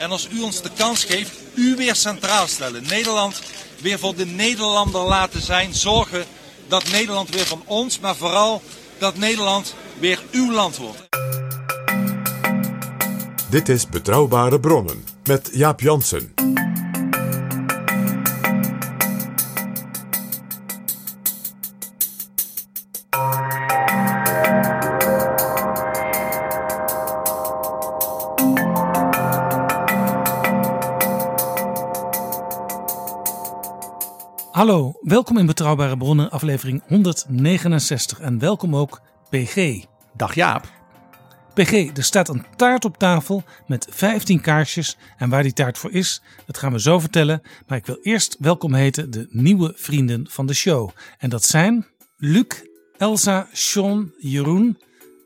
en als u ons de kans geeft, u weer centraal stellen. Nederland weer voor de Nederlander laten zijn. Zorgen dat Nederland weer van ons, maar vooral dat Nederland weer uw land wordt. Dit is Betrouwbare Bronnen met Jaap Jansen. Welkom in Betrouwbare Bronnen, aflevering 169. En welkom ook PG. Dag Jaap. PG, er staat een taart op tafel met 15 kaarsjes. En waar die taart voor is, dat gaan we zo vertellen. Maar ik wil eerst welkom heten de nieuwe vrienden van de show. En dat zijn Luc, Elsa, Sean, Jeroen,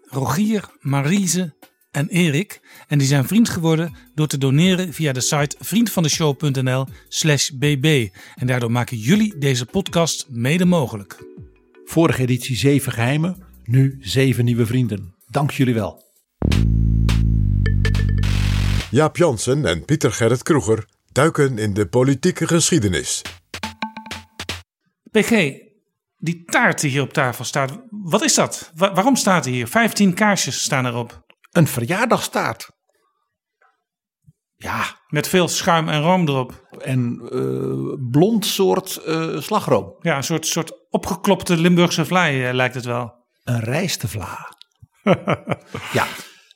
Rogier, Marise en Erik. En die zijn vriend geworden door te doneren via de site vriendvandeshow.nl slash bb. En daardoor maken jullie deze podcast mede mogelijk. Vorige editie 7 geheimen, nu 7 nieuwe vrienden. Dank jullie wel. Jaap Jansen en Pieter Gerrit Kroeger duiken in de politieke geschiedenis. PG, die taart die hier op tafel staat, wat is dat? Wa- waarom staat die hier? 15 kaarsjes staan erop. Een verjaardagstaart. Ja, Met veel schuim en room erop. en eh, blond soort eh, slagroom. Ja, een soort, soort opgeklopte Limburgse vlaai eh, lijkt het wel. Een rijstevla. ja,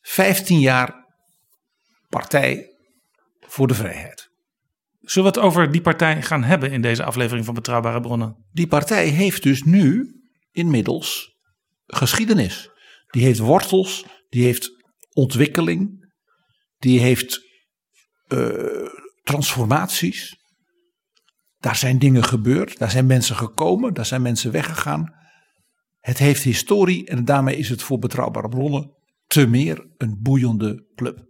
15 jaar Partij voor de Vrijheid. Zullen we het over die partij gaan hebben in deze aflevering van Betrouwbare Bronnen? Die partij heeft dus nu inmiddels geschiedenis. Die heeft wortels, die heeft ontwikkeling, die heeft eh, transformaties. Daar zijn dingen gebeurd, daar zijn mensen gekomen, daar zijn mensen weggegaan. Het heeft historie en daarmee is het voor betrouwbare bronnen te meer een boeiende club.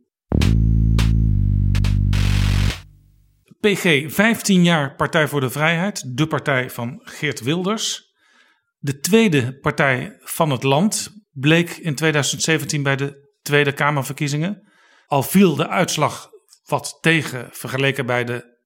PG, 15 jaar Partij voor de Vrijheid, de partij van Geert Wilders. De tweede partij van het land bleek in 2017 bij de Tweede Kamerverkiezingen. Al viel de uitslag wat tegen vergeleken bij de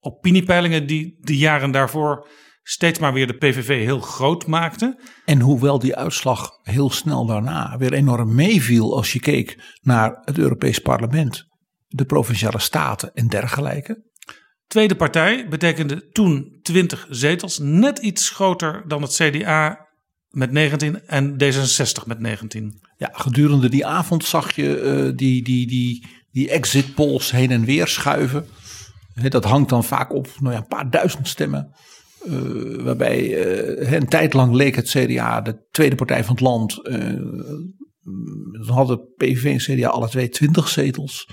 opiniepeilingen die de jaren daarvoor steeds maar weer de PVV heel groot maakten. En hoewel die uitslag heel snel daarna weer enorm meeviel als je keek naar het Europees Parlement, de provinciale staten en dergelijke. Tweede partij betekende toen 20 zetels, net iets groter dan het CDA met 19 en D66 met 19. Ja, gedurende die avond zag je eh, die, die, die, die exit polls heen en weer schuiven. Dat hangt dan vaak op nou ja, een paar duizend stemmen. Eh, waarbij eh, een tijd lang leek het CDA de tweede partij van het land. dan hadden PVV en CDA alle twee 20 zetels.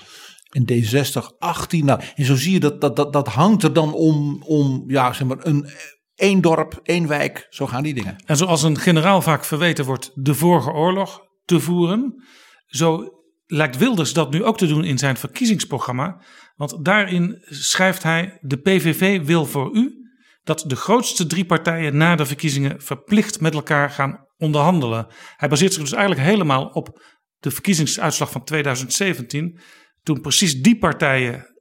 En D60 18. Nou, en zo zie je dat dat, dat, dat hangt er dan om, om ja, zeg maar, een, één dorp, één wijk. Zo gaan die dingen. En zoals een generaal vaak verweten wordt de vorige oorlog te voeren, zo lijkt Wilders dat nu ook te doen in zijn verkiezingsprogramma. Want daarin schrijft hij: De PVV wil voor u dat de grootste drie partijen na de verkiezingen verplicht met elkaar gaan onderhandelen. Hij baseert zich dus eigenlijk helemaal op de verkiezingsuitslag van 2017. Toen precies die partijen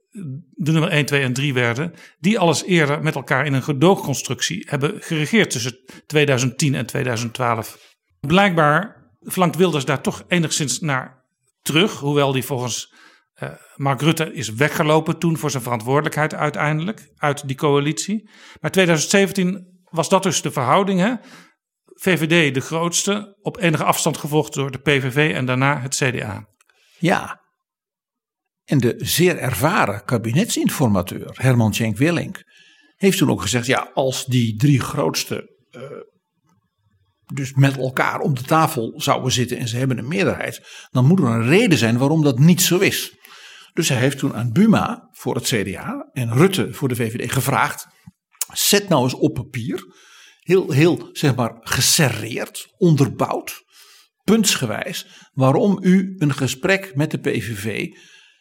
de nummer 1, 2 en 3 werden, die alles eerder met elkaar in een gedoogconstructie hebben geregeerd tussen 2010 en 2012. Blijkbaar verlangt Wilders daar toch enigszins naar terug, hoewel die volgens Uh, Mark Rutte is weggelopen toen voor zijn verantwoordelijkheid uiteindelijk uit die coalitie. Maar 2017 was dat dus de verhouding. Hè? VVD de grootste, op enige afstand gevolgd door de PVV en daarna het CDA. Ja. En de zeer ervaren kabinetsinformateur Herman Schenk Willink heeft toen ook gezegd: ja, als die drie grootste uh, dus met elkaar om de tafel zouden zitten en ze hebben een meerderheid, dan moet er een reden zijn waarom dat niet zo is. Dus hij heeft toen aan Buma voor het CDA en Rutte voor de VVD gevraagd: zet nou eens op papier, heel, heel zeg maar geserreerd, onderbouwd, puntsgewijs, waarom u een gesprek met de PVV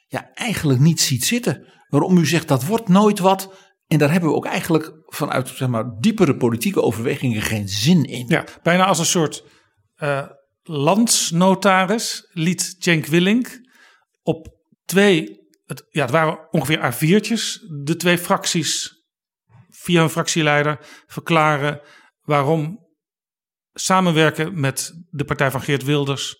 ja, eigenlijk niet ziet zitten. Waarom u zegt dat wordt nooit wat en daar hebben we ook eigenlijk vanuit zeg maar, diepere politieke overwegingen geen zin in. Ja, bijna als een soort uh, landsnotaris liet Cenk Willink op twee, het, ja, het waren ongeveer A4'tjes, de twee fracties via een fractieleider verklaren waarom samenwerken met de partij van Geert Wilders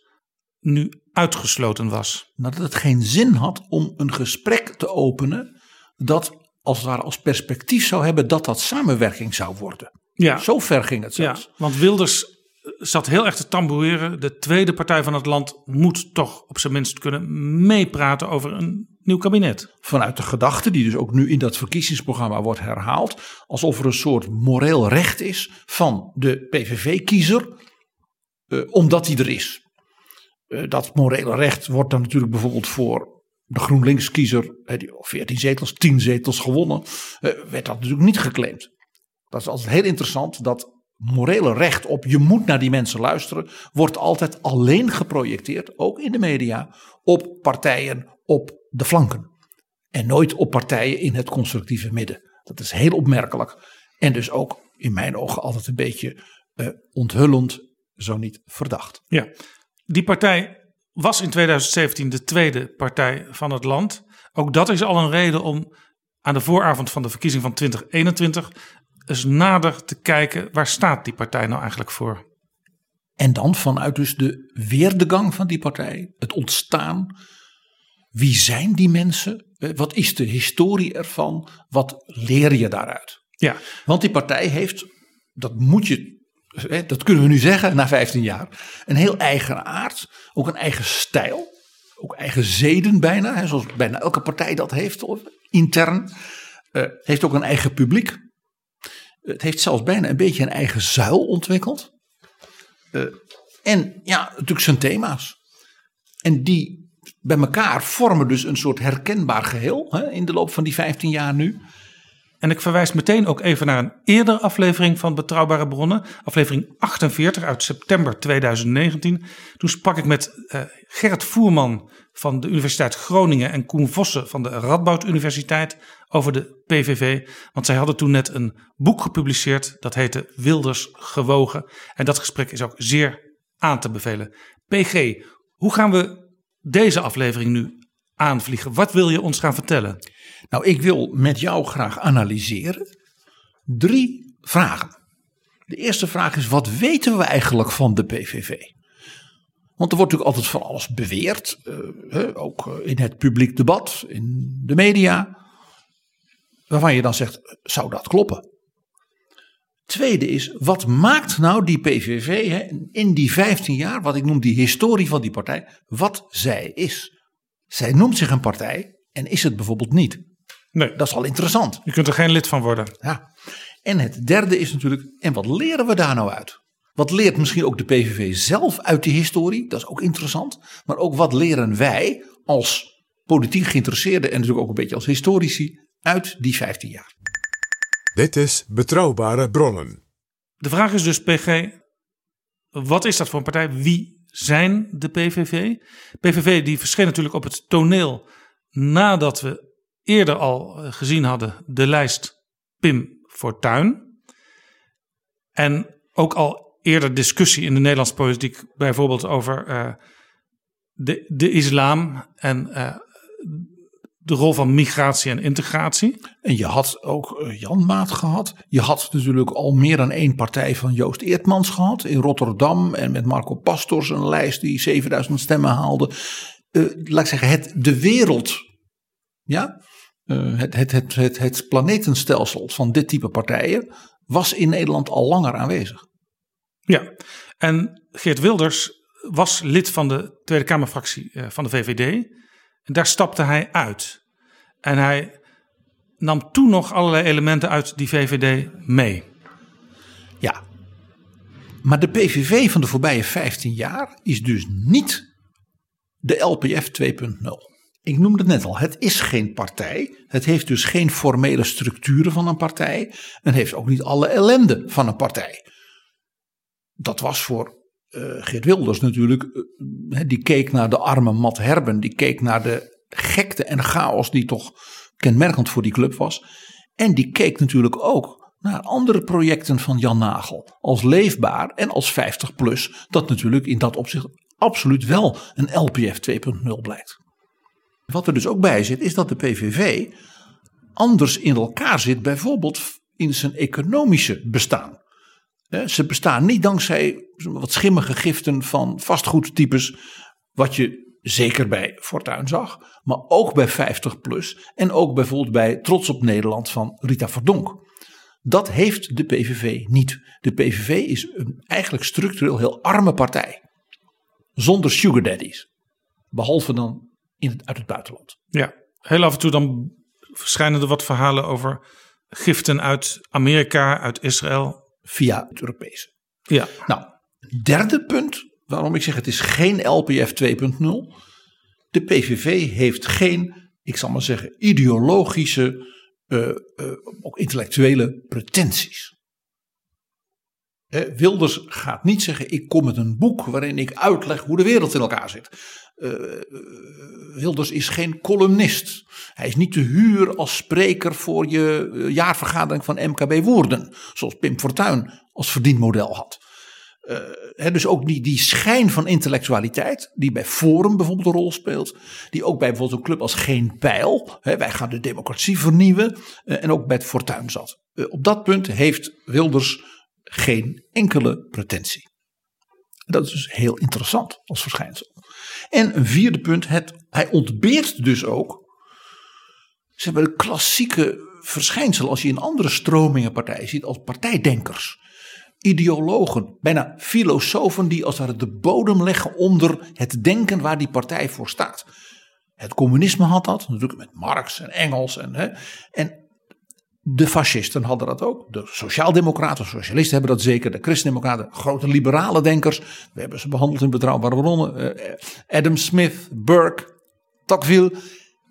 nu uitgesloten was. Nou, dat het geen zin had om een gesprek te openen dat als het ware als perspectief zou hebben dat dat samenwerking zou worden. Ja. Zo ver ging het zelfs. Ja, want Wilders zat heel erg te tamboureren. De tweede partij van het land moet toch op zijn minst kunnen meepraten over een nieuw kabinet. Vanuit de gedachte, die dus ook nu in dat verkiezingsprogramma wordt herhaald, alsof er een soort moreel recht is van de PVV-kiezer, eh, omdat die er is. Eh, dat morele recht wordt dan natuurlijk bijvoorbeeld voor de GroenLinks-kiezer, die 14 zetels, 10 zetels gewonnen, eh, werd dat natuurlijk niet geclaimd. Dat is altijd heel interessant, dat morele recht op je moet naar die mensen luisteren, wordt altijd alleen geprojecteerd, ook in de media, op partijen op de flanken. En nooit op partijen in het constructieve midden. Dat is heel opmerkelijk. En dus ook in mijn ogen altijd een beetje uh, onthullend, zo niet verdacht. Ja, die partij was in 2017 de tweede partij van het land. Ook dat is al een reden om aan de vooravond van de verkiezing van 2021 eens nader te kijken waar staat die partij nou eigenlijk voor. En dan vanuit dus de weerdegang van die partij, het ontstaan. Wie zijn die mensen? Eh, wat is de historie ervan? Wat leer je daaruit? Ja. Want die partij heeft, dat moet je dat kunnen we nu zeggen na 15 jaar, een heel eigen aard, ook een eigen stijl, ook eigen zeden bijna, zoals bijna elke partij dat heeft, intern. Uh, heeft ook een eigen publiek. Het heeft zelfs bijna een beetje een eigen zuil ontwikkeld. Uh, en ja, natuurlijk zijn thema's. En die bij elkaar vormen dus een soort herkenbaar geheel hè, in de loop van die 15 jaar nu. En ik verwijs meteen ook even naar een eerdere aflevering van Betrouwbare Bronnen, aflevering 48 uit september 2019. Toen sprak ik met uh, Gerrit Voerman van de Universiteit Groningen en Koen Vossen van de Radboud Universiteit over de PVV. Want zij hadden toen net een boek gepubliceerd dat heette Wilders Gewogen. En dat gesprek is ook zeer aan te bevelen. PG, hoe gaan we deze aflevering nu aanvliegen? Wat wil je ons gaan vertellen? Nou, ik wil met jou graag analyseren drie vragen. De eerste vraag is: wat weten we eigenlijk van de PVV? Want er wordt natuurlijk altijd van alles beweerd, uh, ook eh, in het publiek debat, in de media, waarvan je dan zegt: zou dat kloppen? Tweede is, wat maakt nou die PVV hè, in die 15 jaar, wat ik noem die historie van die partij, wat zij is? Zij noemt zich een partij en is het bijvoorbeeld niet. Nee. Dat is al interessant. Je kunt er geen lid van worden. Ja. En het derde is natuurlijk, en wat leren we daar nou uit? Wat leert misschien ook de PVV zelf uit die historie? Dat is ook interessant. Maar ook wat leren wij als politiek geïnteresseerden en natuurlijk ook een beetje als historici uit die 15 jaar? Dit is Betrouwbare Bronnen. De vraag is dus, PG, wat is dat voor een partij? Wie zijn de PVV? PVV die verscheen natuurlijk op het toneel nadat we eerder al eh, gezien hadden de lijst Pim Fortuyn. En ook al eerder discussie in de Nederlandse politiek, bijvoorbeeld over uh, de, de islam en uh, de rol van migratie en integratie. En je had ook Jan Maat gehad. Je had natuurlijk al meer dan één partij van Joost Eertmans gehad in Rotterdam. En met Marco Pastors een lijst die 7000 stemmen haalde. eh, laat ik zeggen, het, de wereld, ja, eh, het, het, het, het, het planetenstelsel van dit type partijen was in Nederland al langer aanwezig. Ja, en Geert Wilders was lid van de Tweede Kamerfractie eh, van de VVD. En daar stapte hij uit. En hij nam toen nog allerlei elementen uit die VVD mee. Ja. Maar de PVV van de voorbije 15 jaar is dus niet de LPF 2.0. Ik noemde het net al, het is geen partij. Het heeft dus geen formele structuren van een partij. En heeft ook niet alle ellende van een partij. Dat was voor uh, Geert Wilders natuurlijk. Uh, die keek naar de arme Matt Herben. Die keek naar de gekte en chaos die toch kenmerkend voor die club was. En die keek natuurlijk ook naar andere projecten van Jan Nagel. Als leefbaar en als 50 plus. Dat natuurlijk in dat opzicht absoluut wel een LPF 2.0 blijkt. Wat er dus ook bij zit, is dat de PVV anders in elkaar zit, bijvoorbeeld in zijn economische bestaan. Ze bestaan niet dankzij wat schimmige giften van vastgoedtypes, wat je zeker bij Fortuin zag, maar ook bij 50 plus en ook bijvoorbeeld bij Trots op Nederland van Rita Verdonk. Dat heeft de PVV niet. De PVV is een eigenlijk structureel heel arme partij. Zonder sugar daddies. Behalve dan in het, uit het buitenland. Ja, heel af en toe dan verschijnen er wat verhalen over giften uit Amerika, uit Israël. Via het Europese. Ja. Nou, derde punt waarom ik zeg het is geen LPF 2.0. De PVV heeft geen, ik zal maar zeggen, ideologische, uh, uh, ook intellectuele pretenties. Wilders gaat niet zeggen: Ik kom met een boek waarin ik uitleg hoe de wereld in elkaar zit. Uh, Wilders is geen columnist. Hij is niet te huur als spreker voor je jaarvergadering van MKB Woerden. Zoals Pim Fortuyn als verdienmodel had. Dus ook die, die schijn van intellectualiteit, die bij Forum bijvoorbeeld een rol speelt. Die ook bij bijvoorbeeld een club als Geen Pijl, wij gaan de democratie vernieuwen. En ook bij het Fortuin zat. Op dat punt heeft Wilders geen enkele pretentie. Dat is dus heel interessant als verschijnsel. En een vierde punt, het, hij ontbeert dus ook. Ze hebben de klassieke verschijnsel als je in andere stromingenpartijen ziet als partijdenkers ideologen, bijna filosofen die als het de bodem leggen onder het denken waar die partij voor staat. Het communisme had dat, natuurlijk met Marx en Engels. En, hè, en de fascisten hadden dat ook. De sociaaldemocraten, socialisten hebben dat zeker. De christendemocraten, grote liberale denkers. We hebben ze behandeld in betrouwbare bronnen. Uh, Adam Smith, Burke, Tocqueville.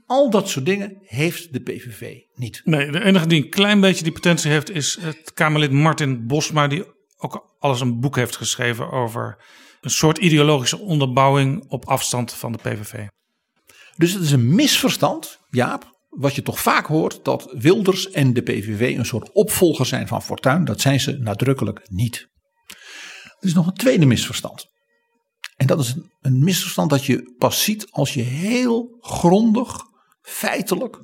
Al dat soort dingen heeft de PVV niet. Nee, de enige die een klein beetje die potentie heeft is het Kamerlid Martin Bosma. Die ook alles een boek heeft geschreven over een soort ideologische onderbouwing op afstand van de PVV. Dus het is een misverstand, Jaap, wat je toch vaak hoort, dat Wilders en de PVV een soort opvolger zijn van Fortuyn. Dat zijn ze nadrukkelijk niet. Er is nog een tweede misverstand. En dat is een misverstand dat je pas ziet als je heel grondig, feitelijk,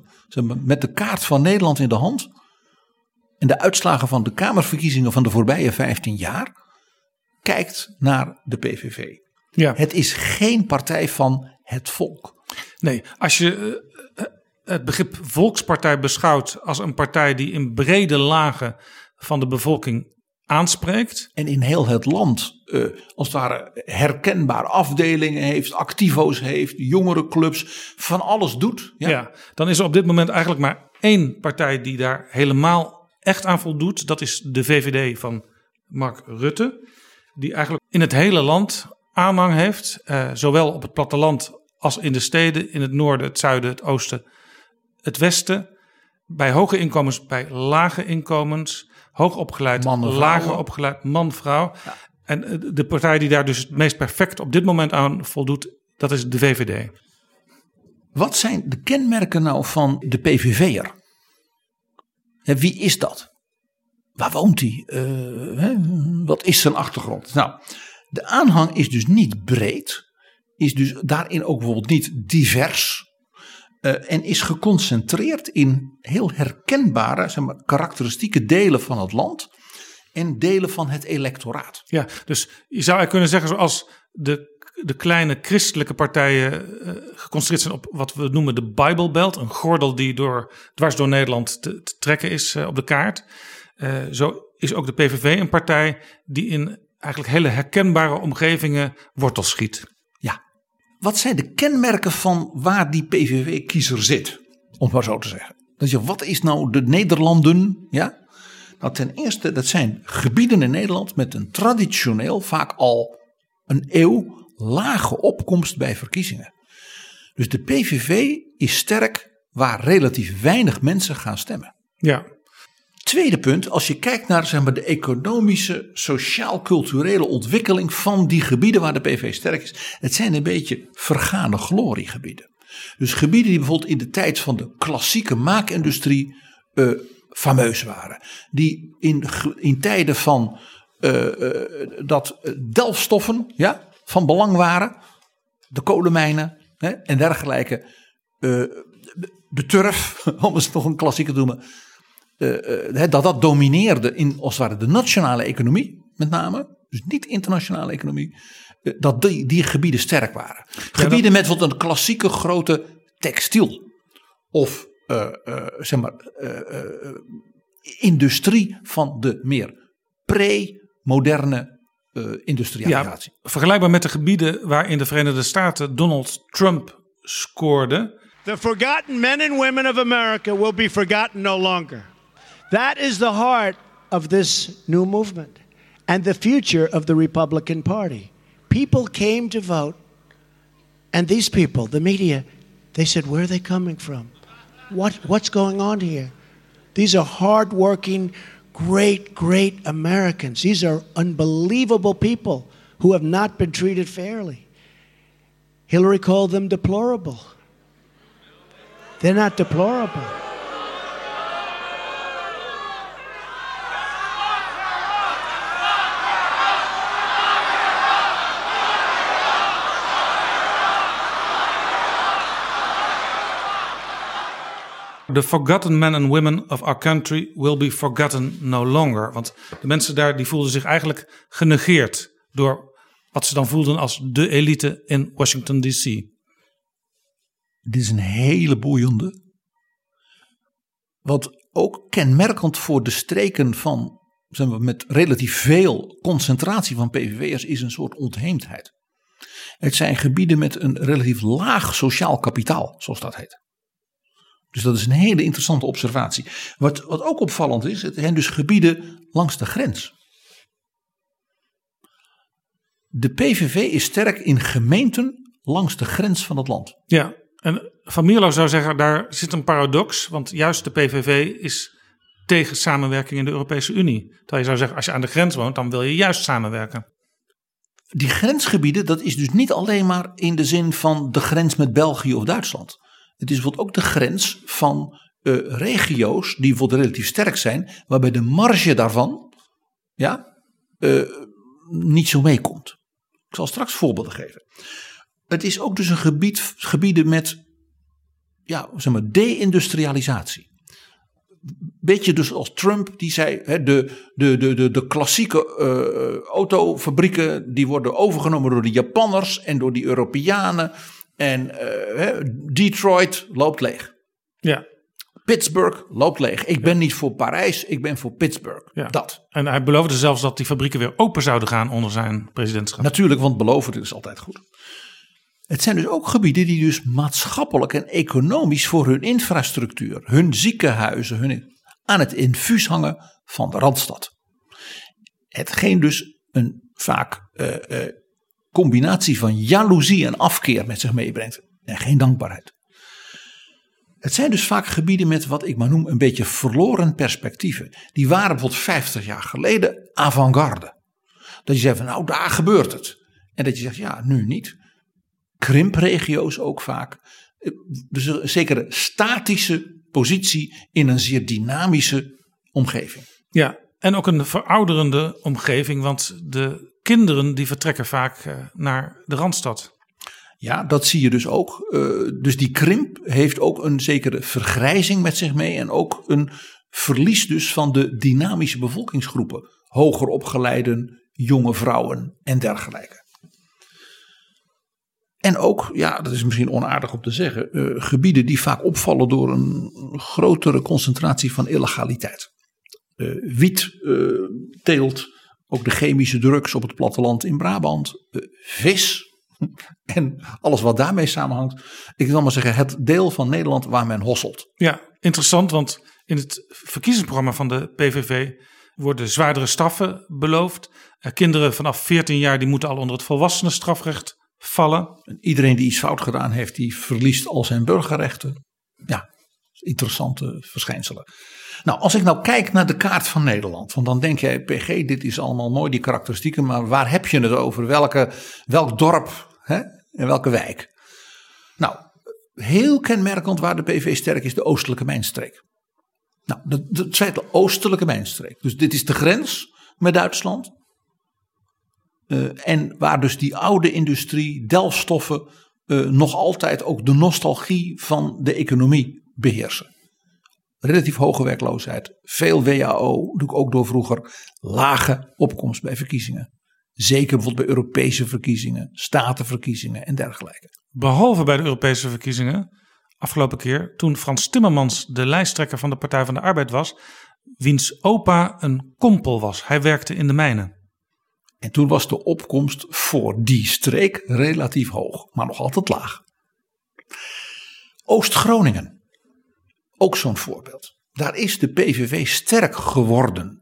met de kaart van Nederland in de hand, en de uitslagen van de Kamerverkiezingen van de voorbije 15 jaar kijkt naar de PVV. Ja. Het is geen partij van het volk. Nee, als je uh, het begrip volkspartij beschouwt als een partij die in brede lagen van de bevolking aanspreekt. En in heel het land uh, als het ware herkenbaar afdelingen heeft, activo's heeft, jongerenclubs, van alles doet. Ja. ja, dan is er op dit moment eigenlijk maar één partij die daar helemaal echt aan voldoet, dat is de VVD van Mark Rutte. Die eigenlijk in het hele land aanhang heeft. Uh, zowel op het platteland als in de steden, in het noorden, het zuiden, het oosten, het westen. Bij hoge inkomens, bij lage inkomens. Hoog opgeleid, lager opgeleid, man, vrouw. Ja. En eh, de partij die daar dus het meest perfect op dit moment aan voldoet, dat is de VVD. Wat zijn de kenmerken nou van de PVV'er? Wie is dat? Waar woont hij? Uh, wat is zijn achtergrond? Nou, de aanhang is dus niet breed. Is dus daarin ook bijvoorbeeld niet divers. Uh, en is geconcentreerd in heel herkenbare zeg maar, karakteristieke delen van het land. En delen van het electoraat. Ja, dus je zou eigenlijk kunnen zeggen zoals de de kleine christelijke partijen uh, geconcentreerd zijn op wat we noemen de Bible Belt. Een gordel die door, dwars door Nederland te, trekken is uh, op de kaart. Zo is ook de PVV een partij die in eigenlijk hele herkenbare omgevingen wortels schiet. Wat zijn de kenmerken van waar die PVV-kiezer zit? Om maar zo te zeggen. Dat je, wat is nou de Nederlanden? Ja? Nou, ten eerste, dat zijn gebieden in Nederland met een traditioneel, vaak al een eeuw, lage opkomst bij verkiezingen. Dus de PVV is sterk waar relatief weinig mensen gaan stemmen. Ja. Tweede punt, als je kijkt naar zeg maar, de economische, sociaal-culturele ontwikkeling van die gebieden waar de PVV sterk is. Het zijn een beetje vergane gloriegebieden. Dus gebieden die bijvoorbeeld in de tijd van de klassieke maakindustrie uh, fameus waren. Die in, in tijden van uh, uh, dat delfstoffen ja, van belang waren. De kolenmijnen hè, en dergelijke. de turf, om het nog een klassieker te noemen. Dat dat domineerde in als het ware de nationale economie met name. Dus niet internationale economie. Dat die, die gebieden sterk waren. Gebieden met bijvoorbeeld een klassieke grote textiel. Of uh, uh, zeg maar, uh, industrie van de meer pre-moderne industrialisatie. Ja, vergelijkbaar met de gebieden waar in de Verenigde Staten Donald Trump scoorde. The forgotten men and women of America will be forgotten no longer. That is the heart of this new movement and the future of the Republican Party. People came to vote, and these people, the media, they said, Where are they coming from? What, what's going on here? These are hardworking, great, great Americans. These are unbelievable people who have not been treated fairly. Hillary called them deplorable. They're not deplorable. The forgotten men and women of our country will be forgotten no longer. Want de mensen daar die voelden zich eigenlijk genegeerd door wat ze dan voelden als de elite in Washington DC. Dit is een hele boeiende. Wat ook kenmerkend voor de streken van zeg maar, met relatief veel concentratie van PVV'ers is een soort ontheemdheid. Het zijn gebieden met een relatief laag sociaal kapitaal, zoals dat heet. Dus dat is een hele interessante observatie. Wat, wat ook opvallend is, het zijn dus gebieden langs de grens. De PVV is sterk in gemeenten langs de grens van het land. Ja, en Van Mierlo zou zeggen, daar zit een paradox. Want juist de PVV is tegen samenwerking in de Europese Unie. Terwijl je zou zeggen, als je aan de grens woont, dan wil je juist samenwerken. Die grensgebieden, dat is dus niet alleen maar in de zin van de grens met België of Duitsland. Het is bijvoorbeeld ook de grens van uh, regio's die bijvoorbeeld relatief sterk zijn, waarbij de marge daarvan ja, uh, niet zo meekomt. Ik zal straks voorbeelden geven. Het is ook dus een gebied, gebieden met ja, zeg maar, deindustrialisatie. Beetje dus als Trump die zei, hè, de, de, de, de, de klassieke uh, autofabrieken die worden overgenomen door de Japanners en door die Europeanen. En uh, Detroit loopt leeg. Ja. Pittsburgh loopt leeg. Ik ben niet voor Parijs, ik ben voor Pittsburgh. Ja. Dat. En hij beloofde zelfs dat die fabrieken weer open zouden gaan onder zijn presidentschap. Natuurlijk, want beloven is altijd goed. Het zijn dus ook gebieden die dus maatschappelijk en economisch voor hun infrastructuur, hun ziekenhuizen, hun, aan het infuus hangen van de Randstad. Hetgeen dus een vaak uh, uh, combinatie van jaloezie en afkeer met zich meebrengt. En geen dankbaarheid. Het zijn dus vaak gebieden met wat ik maar noem een beetje verloren perspectieven. Die waren bijvoorbeeld 50 jaar geleden avant-garde. Dat je zegt van nou daar gebeurt het. En dat je zegt ja nu niet. Krimpregio's ook vaak. Dus een zekere statische positie in een zeer dynamische omgeving. Ja, en ook een verouderende omgeving, want de kinderen die vertrekken vaak uh, naar de Randstad. Ja, dat zie je dus ook. Uh, dus die krimp heeft ook een zekere vergrijzing met zich mee en ook een verlies dus van de dynamische bevolkingsgroepen. Hoger opgeleiden, jonge vrouwen en dergelijke. En ook, ja, dat is misschien onaardig om te zeggen, eh, gebieden die vaak opvallen door een grotere concentratie van illegaliteit. Eh, wiet, eh, teelt, ook de chemische drugs op het platteland in Brabant, eh, vis en alles wat daarmee samenhangt. Ik wil maar zeggen, het deel van Nederland waar men hosselt. Ja, interessant, want in het verkiezingsprogramma van de PVV worden zwaardere straffen beloofd. Eh, kinderen vanaf 14 jaar die moeten al onder het volwassenenstrafrecht vallen. En iedereen die iets fout gedaan heeft, die verliest al zijn burgerrechten. Ja, interessante verschijnselen. Nou, als ik nou kijk naar de kaart van Nederland, want dan denk jij, PG, dit is allemaal mooi, die karakteristieken, maar waar heb je het over? Welke, welk dorp hè? en welke wijk? Nou, heel kenmerkend waar de PV sterk is, de oostelijke mijnstreek. Nou, dat, dat zei de oostelijke mijnstreek. Dus dit is de grens met Duitsland. Uh, en waar dus die oude industrie, delfstoffen, uh, nog altijd ook de nostalgie van de economie beheersen. Relatief hoge werkloosheid, veel WHO, doe ik ook door vroeger, lage opkomst bij verkiezingen. Zeker bijvoorbeeld bij Europese verkiezingen, statenverkiezingen en dergelijke. Behalve bij de Europese verkiezingen, afgelopen keer, toen Frans Timmermans de lijsttrekker van de Partij van de Arbeid was, wiens opa een kompel was. Hij werkte in de mijnen. En toen was de opkomst voor die streek relatief hoog, maar nog altijd laag. Oost-Groningen, ook zo'n voorbeeld. Daar is de PVV sterk geworden.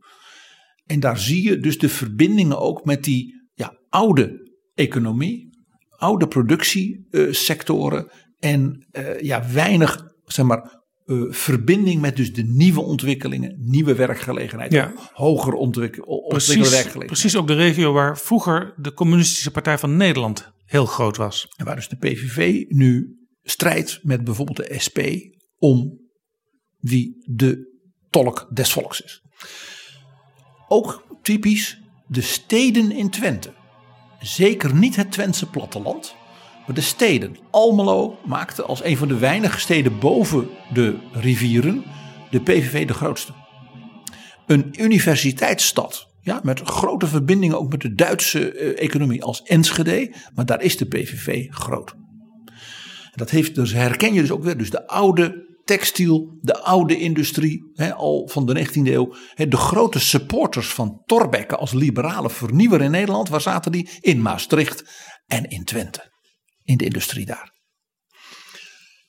En daar zie je dus de verbindingen ook met die ja, oude economie, oude productiesectoren en uh, ja, weinig zeg maar, uh, verbinding met dus de nieuwe ontwikkelingen, nieuwe werkgelegenheid, Ja. hoger ontwik ontwikkelde Precies, werkgelegenheid. precies ook de regio waar vroeger de Communistische Partij van Nederland heel groot was. En waar dus de PVV nu strijdt met bijvoorbeeld de SP om wie de tolk des volks is. Ook typisch de steden in Twente. Zeker niet het Twentse platteland, maar de steden. Almelo maakte als een van de weinige steden boven de rivieren de PVV de grootste. Een universiteitsstad, ja, met grote verbindingen ook met de Duitse eh, economie als Enschede, maar daar is de PVV groot. Dat heeft, dus herken je dus ook weer, dus de oude textiel, de oude industrie, al van de 19e eeuw. De grote supporters van Thorbecke als liberale vernieuwer in Nederland, waar zaten die? In Maastricht en in Twente, in de industrie daar.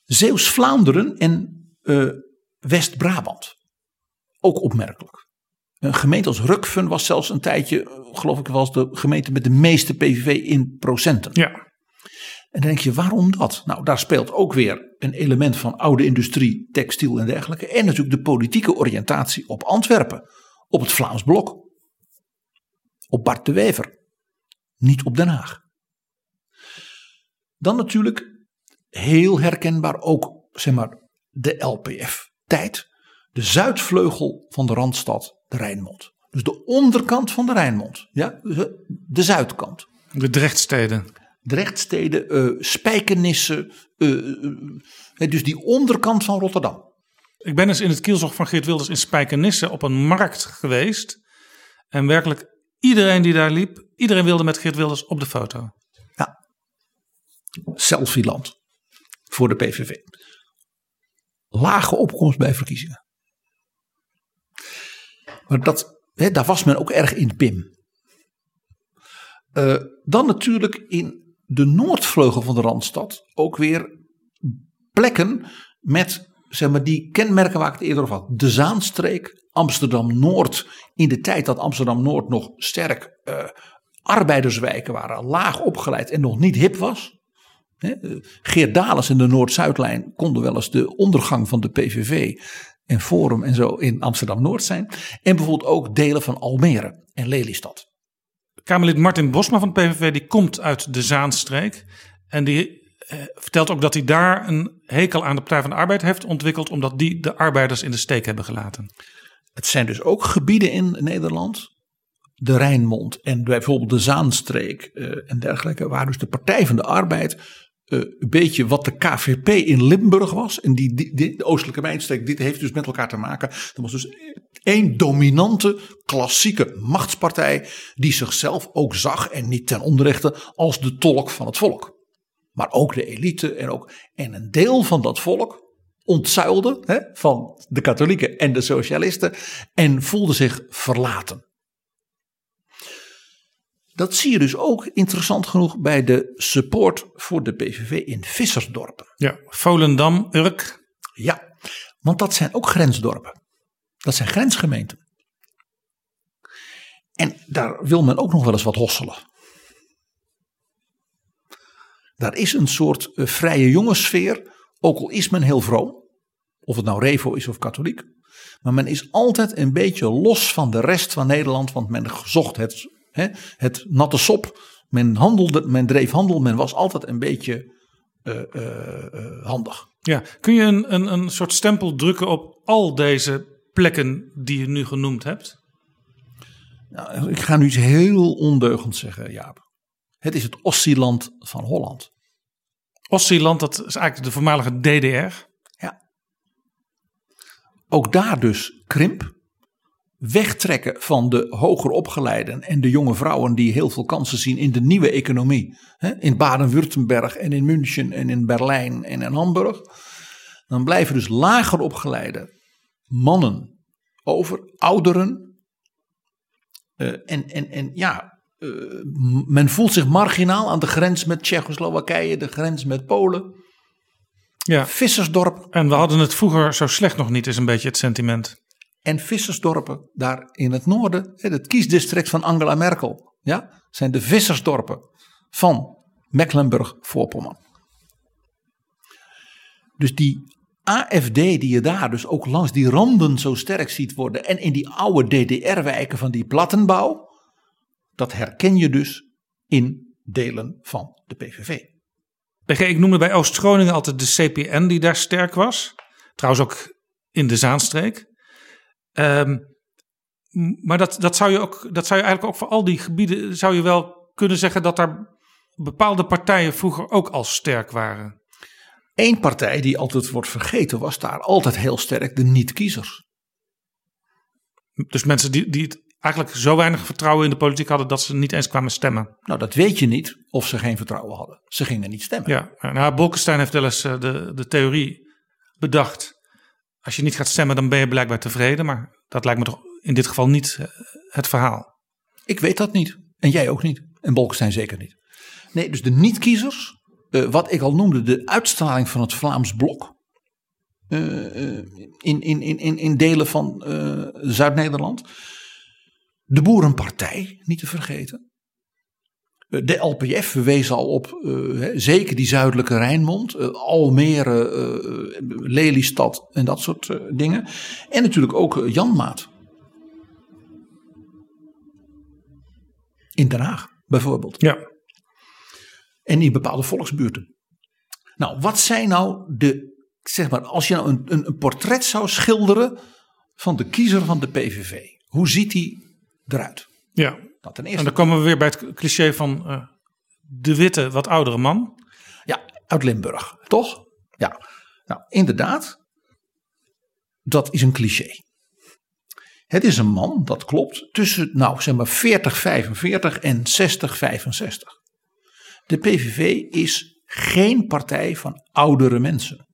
Zeeuws-Vlaanderen en eh, West-Brabant, ook opmerkelijk. Een gemeente als Rukven was zelfs een tijdje, eh, geloof ik, was de gemeente met de meeste PVV in procenten. Ja, En dan denk je, waarom dat? Nou, daar speelt ook weer een element van oude industrie, textiel en dergelijke. En natuurlijk de politieke oriëntatie op Antwerpen, op het Vlaams blok. Op Bart de Wever, niet op Den Haag. Dan natuurlijk heel herkenbaar ook, zeg maar, de LPF-tijd. De zuidvleugel van de Randstad, de Rijnmond. Dus de onderkant van de Rijnmond, ja, de, zuidkant. de Drechtsteden. Drechtsteden, eh Spijkenissen, eh, eh, dus die onderkant van Rotterdam. Ik ben eens in het kielzog van Geert Wilders in Spijkenisse op een markt geweest. En werkelijk iedereen die daar liep, iedereen wilde met Geert Wilders op de foto. Selfieland voor de PVV. Lage opkomst bij verkiezingen. Maar dat, hè, daar was men ook erg in pim. Dan natuurlijk in de noordvleugel van de Randstad ook weer plekken met zeg maar, die kenmerken waar ik het eerder over had. De Zaanstreek, Amsterdam-Noord. In de tijd dat Amsterdam-Noord nog sterk eh, arbeiderswijken waren. Laag opgeleid en nog niet hip was. Hè, eh, Geert en de Noord-Zuidlijn konden wel eens de ondergang van de PVV en Forum en zo in Amsterdam-Noord zijn. En bijvoorbeeld ook delen van Almere en Lelystad. Kamerlid Martin Bosma van de PVV die komt uit de Zaanstreek. En die eh, vertelt ook dat hij daar een hekel aan de Partij van de Arbeid heeft ontwikkeld. Omdat die de arbeiders in de steek hebben gelaten. Het zijn dus ook gebieden in Nederland, de Rijnmond en bijvoorbeeld de Zaanstreek eh, en dergelijke, waar dus de Partij van de Arbeid eh, een beetje wat de KVP in Limburg was. En die- de Oostelijke Mijnstreek, dit heeft dus met elkaar te maken. Dat was dus één dominante, klassieke machtspartij die zichzelf ook zag en niet ten onrechte als de tolk van het volk. Maar ook de elite en, ook, en een deel van dat volk ontzuilde hè, van de katholieken en de socialisten en voelde zich verlaten. Dat zie je dus ook interessant genoeg bij de support voor de PVV in Vissersdorpen. Ja, Volendam, Urk. Ja, want dat zijn ook grensdorpen. Dat zijn grensgemeenten. En daar wil men ook nog wel eens wat hosselen. Daar is een soort uh, vrije jongenssfeer, ook al is men heel vroom. Of het nou Revo is of katholiek. Maar men is altijd een beetje los van de rest van Nederland, want men zocht het, hè, het natte sop. Men, handelde, men dreef handel, men was altijd een beetje uh, uh, handig. Ja, kun je een, een, een soort stempel drukken op al deze plekken die je nu genoemd hebt? Nou, ik ga nu iets heel ondeugend zeggen, Jaap. Het is het Ossieland van Holland. Ossieland, dat is eigenlijk de voormalige DDR. Ja. Ook daar dus krimp. Wegtrekken van de hoger opgeleiden en de jonge vrouwen die heel veel kansen zien in de nieuwe economie. In Baden-Württemberg en in München en in Berlijn en in Hamburg. Dan blijven dus lager opgeleide mannen over, ouderen. Uh, en, en, en ja, uh, men voelt zich marginaal aan de grens met Tsjechoslowakije, de grens met Polen. Ja. Vissersdorp. En we hadden het vroeger zo slecht nog niet, is een beetje het sentiment. En vissersdorpen daar in het noorden, het kiesdistrict van Angela Merkel, ja, zijn de vissersdorpen van Mecklenburg-Voorpommern. Dus die AFD die je daar dus ook langs die randen zo sterk ziet worden en in die oude DDR-wijken van die plattenbouw, dat herken je dus in delen van de PVV. Ik noemde bij Oost-Groningen altijd de CPN die daar sterk was. Trouwens ook in de Zaanstreek. Um, maar dat, dat, zou je ook, dat zou je eigenlijk ook voor al die gebieden, zou je wel kunnen zeggen dat daar bepaalde partijen vroeger ook al sterk waren. Eén partij die altijd wordt vergeten was daar altijd heel sterk de niet-kiezers. Dus mensen die, die het eigenlijk zo weinig vertrouwen in de politiek hadden dat ze niet eens kwamen stemmen. Nou, dat weet je niet of ze geen vertrouwen hadden. Ze gingen niet stemmen. Ja, nou, Bolkestein heeft wel eens eh, de, de theorie bedacht. Als je niet gaat stemmen, dan ben je blijkbaar tevreden. Maar dat lijkt me toch in dit geval niet eh, het verhaal. Ik weet dat niet. En jij ook niet. En Bolkestein zeker niet. Nee, dus de niet-kiezers, uh, wat ik al noemde, de uitstraling van het Vlaams blok. Uh, in, in, in, in delen van Zuid-Nederland. De Boerenpartij, niet te vergeten. De LPF, we wezen al op, uh, zeker die zuidelijke Rijnmond, Almere, Lelystad en dat soort dingen. En natuurlijk ook Janmaat. In Den Haag bijvoorbeeld. Ja. En in bepaalde volksbuurten. Nou, wat zijn nou de, zeg maar, als je nou een, een, een portret zou schilderen van de kiezer van de PVV. Hoe ziet die eruit. Ja, dat ten eerste. en dan komen we weer bij het cliché van uh, de witte, wat oudere man. Ja, uit Limburg, toch? Ja, nou inderdaad, dat is een cliché. Het is een man, dat klopt, tussen nou zeg maar 40, 45 en 60, 65. De PVV is geen partij van oudere mensen.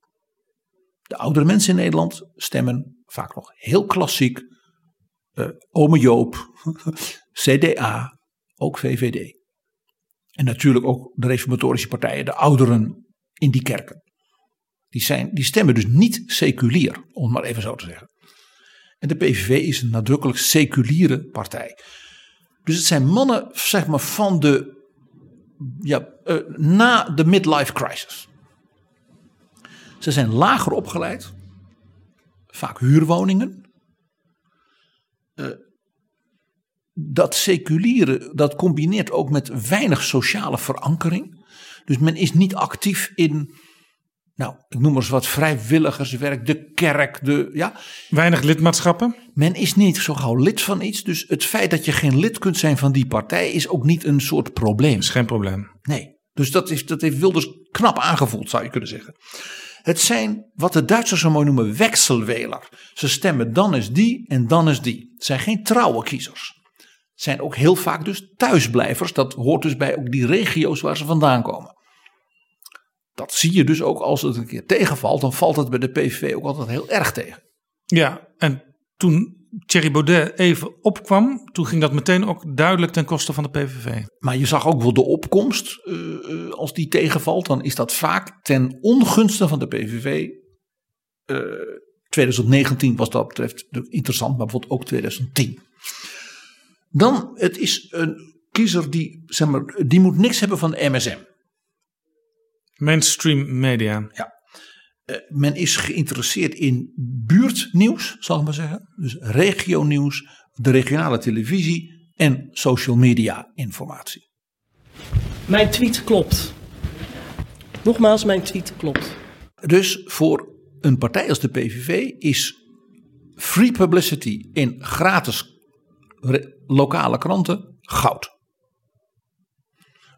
De oudere mensen in Nederland stemmen vaak nog heel klassiek uh, Ome Joop, CDA, ook VVD. En natuurlijk ook de reformatorische partijen, de ouderen in die kerken. Die, zijn, die stemmen dus niet seculier, om het maar even zo te zeggen. En de PVV is een nadrukkelijk seculiere partij. Dus het zijn mannen zeg maar, van de, ja, uh, na de midlife crisis. Ze zijn lager opgeleid, vaak huurwoningen. Uh, dat seculiere, dat combineert ook met weinig sociale verankering. Dus men is niet actief in, nou, ik noem maar eens wat vrijwilligerswerk, de kerk, de, ja. Weinig lidmaatschappen? Men is niet zo gauw lid van iets. Dus het feit dat je geen lid kunt zijn van die partij is ook niet een soort probleem. is geen probleem. Nee. Dus dat, is, dat heeft Wilders knap aangevoeld, zou je kunnen zeggen. Het zijn wat de Duitsers zo mooi noemen wekselweler. Ze stemmen dan is die en dan is die. Het zijn geen trouwe kiezers. Het zijn ook heel vaak dus thuisblijvers. Dat hoort dus bij ook die regio's waar ze vandaan komen. Dat zie je dus ook als het een keer tegenvalt, dan valt het bij de PVV ook altijd heel erg tegen. Ja, en toen Thierry Baudet even opkwam, toen ging dat meteen ook duidelijk ten koste van de PVV. Maar je zag ook wel de opkomst, eh, eh, als die tegenvalt, dan is dat vaak ten ongunste van de PVV. Eh, 2019 was dat betreft interessant, maar bijvoorbeeld ook 2010. Dan, het is een kiezer die, zeg maar, die moet niks hebben van de MSM. Mainstream media. Ja. Eh, men is geïnteresseerd in buurtnieuws, zal ik maar zeggen. Dus regionieuws, de regionale televisie en social media informatie. Mijn tweet klopt. Nogmaals, mijn tweet klopt. Dus voor een partij als de PVV is free publicity in gratis lokale kranten goud.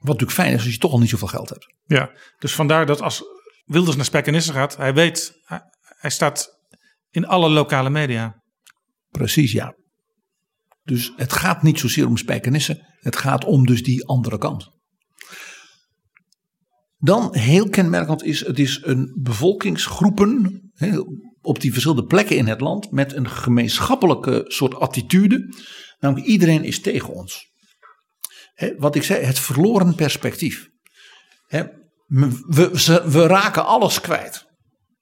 Wat natuurlijk fijn is als je toch al niet zoveel geld hebt. Ja, dus vandaar dat als Wilders naar Spijkenisse gaat, hij weet, hij, hij staat in alle lokale media. Precies, ja. Dus het gaat niet zozeer om spijkenissen. Het gaat om dus die andere kant. Dan heel kenmerkend is, het is een bevolkingsgroepen op die verschillende plekken in het land met een gemeenschappelijke soort attitude. Namelijk iedereen is tegen ons. Wat ik zei, het verloren perspectief. We, we raken alles kwijt.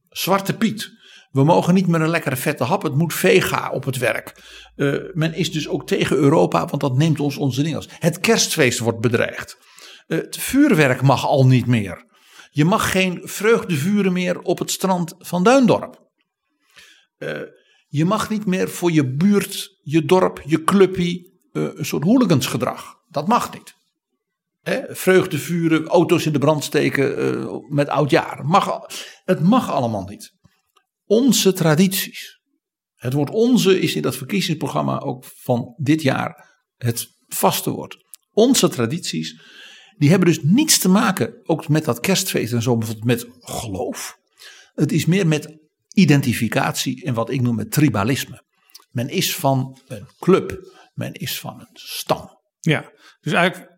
Zwarte Piet. We mogen niet met een lekkere vette hap. Het moet vega op het werk. Eh, men is dus ook tegen Europa, want dat neemt ons onze dingen. Het kerstfeest wordt bedreigd. Eh, het vuurwerk mag al niet meer. Je mag geen vreugdevuren meer op het strand van Duindorp. Eh, je mag niet meer voor je buurt, je dorp, je clubpie eh, een soort hooligansgedrag. Dat mag niet. Hè, vreugdevuren, auto's in de brand steken eh, met oudjaar. Mag, het mag allemaal niet. Onze tradities. Het woord onze is in dat verkiezingsprogramma ook van dit jaar het vaste woord. Onze tradities, die hebben dus niets te maken, ook met dat kerstfeest en zo, bijvoorbeeld met geloof. Het is meer met identificatie en wat ik noem het tribalisme. Men is van een club, men is van een stam. Ja, dus eigenlijk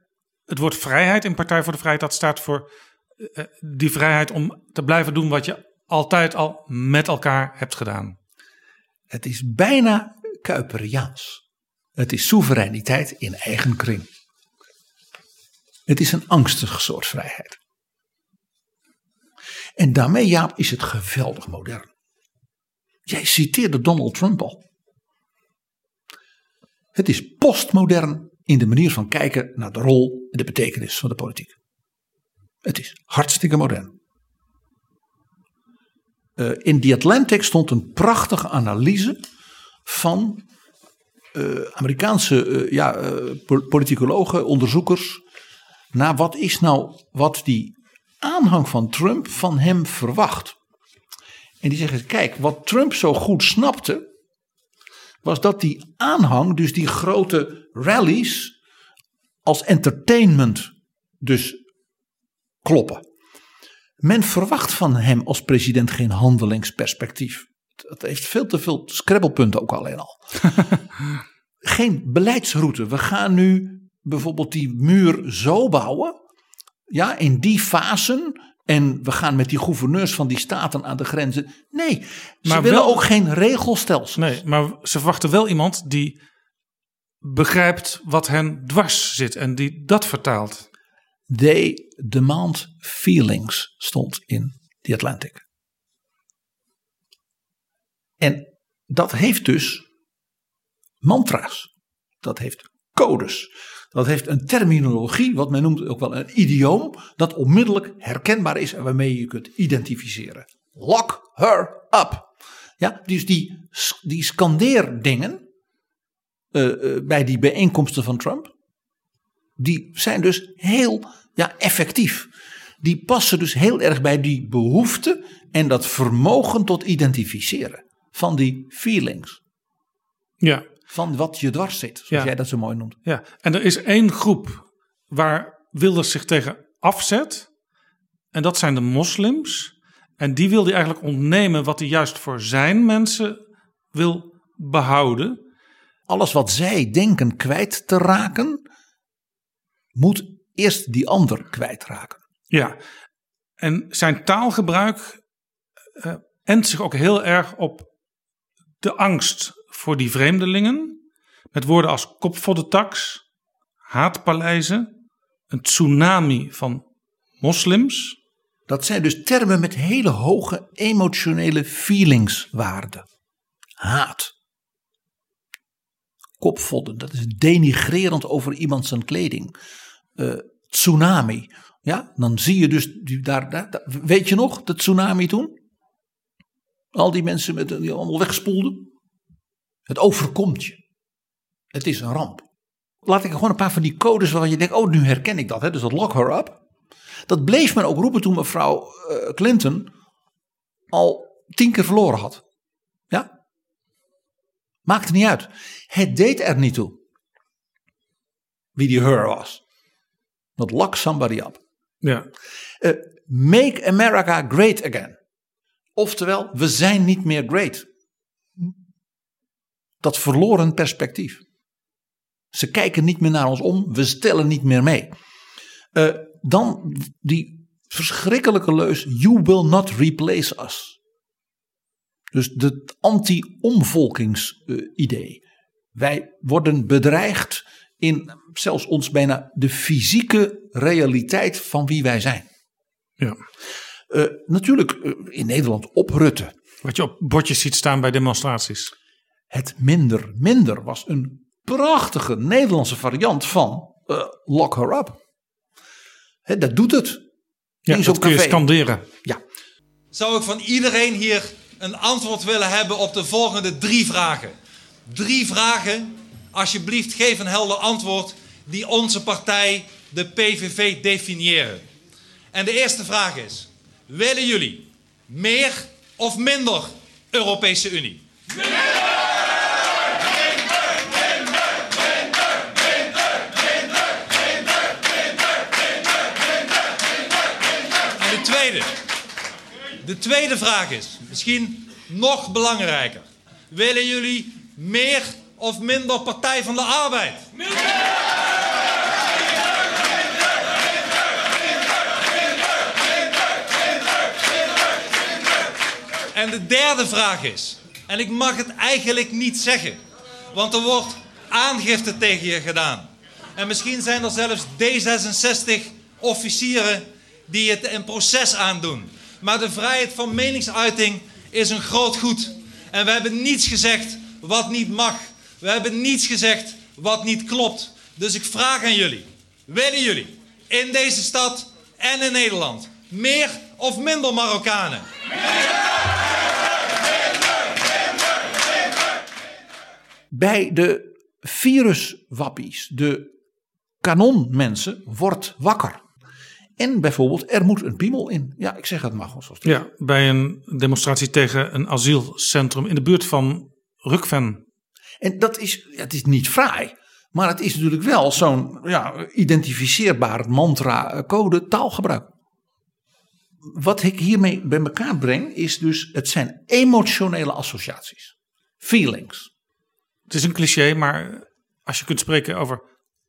het woord vrijheid in Partij voor de Vrijheid, dat staat voor eh, die vrijheid om te blijven doen wat je altijd al met elkaar hebt gedaan. Het is bijna Kuiperiaans. Het is soevereiniteit in eigen kring. Het is een angstige soort vrijheid. En daarmee, Jaap, is het geweldig modern. Jij citeerde Donald Trump al. Het is postmodern in de manier van kijken naar de rol en de betekenis van de politiek. Het is hartstikke modern. Eh, in The Atlantic stond een prachtige analyse van eh, Amerikaanse eh, ja, po- politicologen, onderzoekers, naar wat is nou wat die aanhang van Trump van hem verwacht. En die zeggen, kijk, wat Trump zo goed snapte, was dat die aanhang, dus die grote rallies, als entertainment dus kloppen. Men verwacht van hem als president geen handelingsperspectief. Dat heeft veel te veel scrabblepunten ook alleen al. geen beleidsroute. We gaan nu bijvoorbeeld die muur zo bouwen. Ja, in die fasen. En we gaan met die gouverneurs van die staten aan de grenzen. Nee, ze Maar willen wel- ook geen regelstelsel. Nee, maar ze verwachten wel iemand die begrijpt wat hen dwars zit en die dat vertaalt. They demand feelings stond in The Atlantic. En dat heeft dus mantra's. Dat heeft codes. Dat heeft een terminologie, wat men noemt ook wel een idioom, dat onmiddellijk herkenbaar is en waarmee je kunt identificeren. Lock her up. Ja, dus die, die scandeerdingen eh, eh, bij die bijeenkomsten van Trump, die zijn dus heel ja, effectief. Die passen dus heel erg bij die behoefte en dat vermogen tot identificeren van die feelings. Ja, Van wat je dwars zit, zoals Ja. jij dat zo mooi noemt. ja. En er is één groep waar Wilders zich tegen afzet. En dat zijn de moslims. En die wil hij eigenlijk ontnemen wat hij juist voor zijn mensen wil behouden. Alles wat zij denken kwijt te raken, moet eerst die ander kwijtraken. Ja, En zijn taalgebruik uh, endt zich ook heel erg op de angst voor die vreemdelingen. Met woorden als kop tax, haatpaleizen, een tsunami van moslims. Dat zijn dus termen met hele hoge emotionele feelingswaarde. Haat. Kopvodden, dat is denigrerend over iemand zijn kleding. Uh, tsunami. Ja, dan zie je dus daar, daar, Weet je nog, de tsunami toen? Al die mensen met, die allemaal wegspoelden. Het overkomt je. Het is een ramp. Laat ik gewoon een paar van die codes waarvan je denkt: oh, nu herken ik dat. Hè? Dus dat lock her up. Dat bleef men ook roepen toen mevrouw uh, Clinton al tien keer verloren had. Ja? Maakte niet uit. Het deed er niet toe. Wie die her was. Dat lock somebody up. Ja. Uh, make America great again. Oftewel, we zijn niet meer great. Dat verloren perspectief. Ze kijken niet meer naar ons om, we stellen niet meer mee. Uh, dan die verschrikkelijke leus: You will not replace us. Dus het anti-omvolkingsidee. Wij worden bedreigd in zelfs ons bijna de fysieke realiteit van wie wij zijn. Ja. Uh, natuurlijk uh, in Nederland op Rutte. Wat je op bordjes ziet staan bij demonstraties. Het minder minder was een prachtige Nederlandse variant van uh, lock her up. He, dat doet het. Ja, dat kun je scanderen. Ja. Zou ik van iedereen hier een antwoord willen hebben op de volgende drie vragen. Drie vragen, alsjeblieft geef een helder antwoord die onze partij, de PVV, definiëren. En de eerste vraag is, willen jullie meer of minder Europese Unie? De tweede vraag is, misschien nog belangrijker. Willen jullie meer of minder Partij van de Arbeid? En de derde vraag is, en ik mag het eigenlijk niet zeggen, want er wordt aangifte tegen je gedaan. En misschien zijn er zelfs D66 officieren die het een proces aandoen. Maar de vrijheid van meningsuiting is een groot goed. En we hebben niets gezegd wat niet mag. We hebben niets gezegd wat niet klopt. Dus ik vraag aan jullie: willen jullie in deze stad en in Nederland meer of minder Marokkanen? Bij de viruswappies, de kanonmensen, wordt wakker. En bijvoorbeeld, er moet een piemel in. Ja, ik zeg het maar gewoon zoals het Ja, bij een demonstratie tegen een asielcentrum in de buurt van Rukven. En dat is, het is niet fraai. Maar het is natuurlijk wel zo'n ja, identificeerbaar mantra, eh, code, taalgebruik. Wat ik hiermee bij elkaar breng, is dus, het zijn emotionele associaties. Feelings. Het is een cliché, maar als je kunt spreken over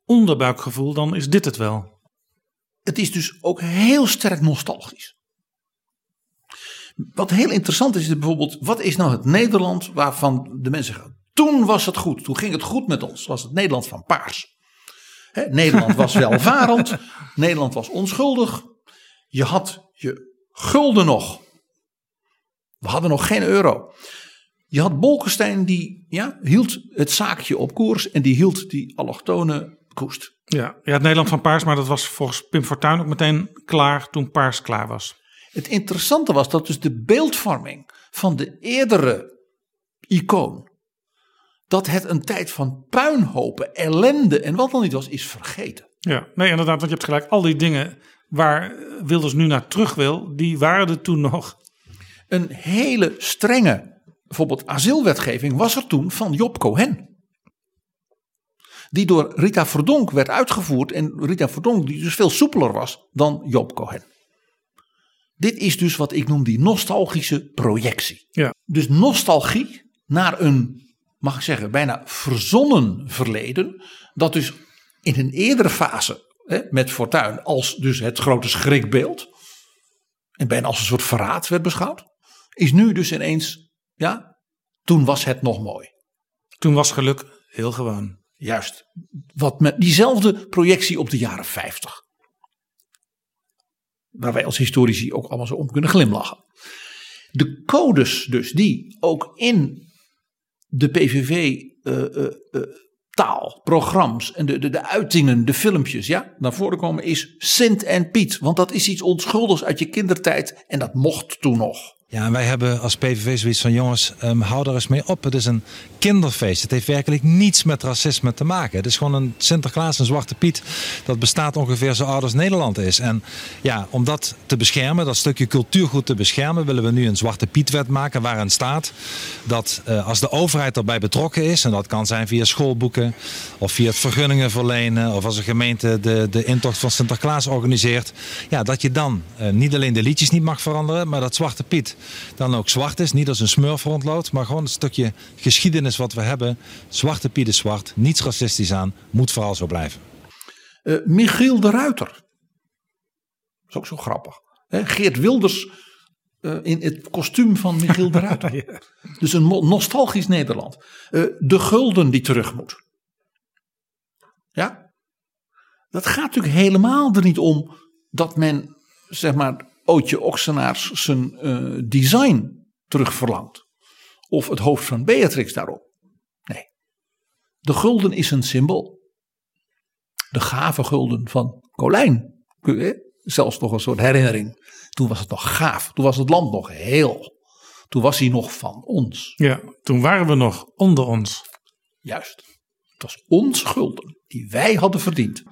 onderbuikgevoel, dan is dit het wel het is dus ook heel sterk nostalgisch. Wat heel interessant is, is bijvoorbeeld, wat is nou het Nederland waarvan de mensen zeggen, toen was het goed, toen ging het goed met ons, was het Nederland van paars. Nederland was welvarend, Nederland was onschuldig, je had je gulden nog. We hadden nog geen euro. Je had Bolkestein die ja, hield het zaakje op koers en die hield die allochtone koest. Ja, ja, het Nederland van Paars, maar dat was volgens Pim Fortuyn ook meteen klaar toen Paars klaar was. Het interessante was dat dus de beeldvorming van de eerdere icoon, dat het een tijd van puinhopen, ellende en wat dan niet was, is vergeten. Ja, nee, inderdaad, want je hebt gelijk, al die dingen waar Wilders nu naar terug wil, die waren er toen nog. Een hele strenge, bijvoorbeeld asielwetgeving, was er toen van Job Cohen die door Rita Verdonk werd uitgevoerd. En Rita Verdonk die dus veel soepeler was dan Job Cohen. Dit is dus wat ik noem die nostalgische projectie. Ja. Dus nostalgie naar een, mag ik zeggen, bijna verzonnen verleden. Dat dus in een eerdere fase hè, met Fortuin als dus het grote schrikbeeld. en bijna als een soort verraad werd beschouwd, is nu dus ineens, ja, toen was het nog mooi. Toen was geluk heel gewoon. Juist, wat met diezelfde projectie op de jaren 50. Waar wij als historici ook allemaal zo om kunnen glimlachen. De codes dus die ook in de PVV eh, eh, eh, programma's en de, de, de uitingen, de filmpjes, ja, naar voren komen is Sint en Piet. Want dat is iets onschuldigs uit je kindertijd en dat mocht toen nog. Ja, wij hebben als PVV zoiets van jongens, um, hou er eens mee op. Het is een kinderfeest. Het heeft werkelijk niets met racisme te maken. Het is gewoon een Sinterklaas, een Zwarte Piet. Dat bestaat ongeveer zo oud als Nederland is. En ja, om dat te beschermen, dat stukje cultuurgoed te beschermen, willen we nu een Zwarte Pietwet maken waarin staat dat uh, als de overheid erbij betrokken is, en dat kan zijn via schoolboeken of via het vergunningen verlenen of als een gemeente de, de intocht van Sinterklaas organiseert, ja, dat je dan uh, niet alleen de liedjes niet mag veranderen, maar dat Zwarte Piet dan ook zwart is. Niet als een smurf rondloopt, maar gewoon een stukje geschiedenis wat we hebben. Zwarte Piet is zwart, niets racistisch aan, moet vooral zo blijven. Uh, Michiel de Ruiter. Dat is ook zo grappig. He, Geert Wilders uh, in het kostuum van Michiel de Ruiter. ja. Dus een nostalgisch Nederland. Uh, de gulden die terug moet. Ja? Dat gaat natuurlijk helemaal er niet om dat men, zeg maar, Ootje Oxenaars zijn uh, design terugverlangt. Of het hoofd van Beatrix daarop. Nee. De gulden is een symbool. De gave gulden van Colijn. Zelfs nog een soort herinnering. Toen was het nog gaaf. Toen was het land nog heel. Toen was hij nog van ons. Ja, toen waren we nog onder ons. Juist. Het was ons gulden die wij hadden verdiend.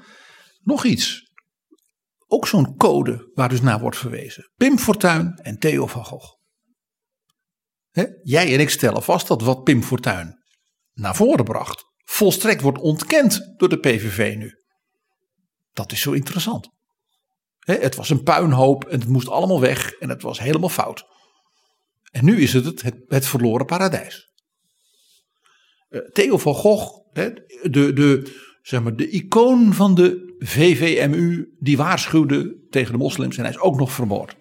Nog iets ook zo'n code waar dus naar wordt verwezen. Pim Fortuyn en Theo van Gogh. Jij en ik stellen vast dat wat Pim Fortuyn naar voren bracht, volstrekt wordt ontkend door de PVV nu. Dat is zo interessant. He? Het was een puinhoop en het moest allemaal weg en het was helemaal fout. En nu is het het, het, verloren paradijs. Uh, Theo van Gogh, de, de, zeg maar, de icoon van de VVMU, die waarschuwde tegen de moslims en hij is ook nog vermoord.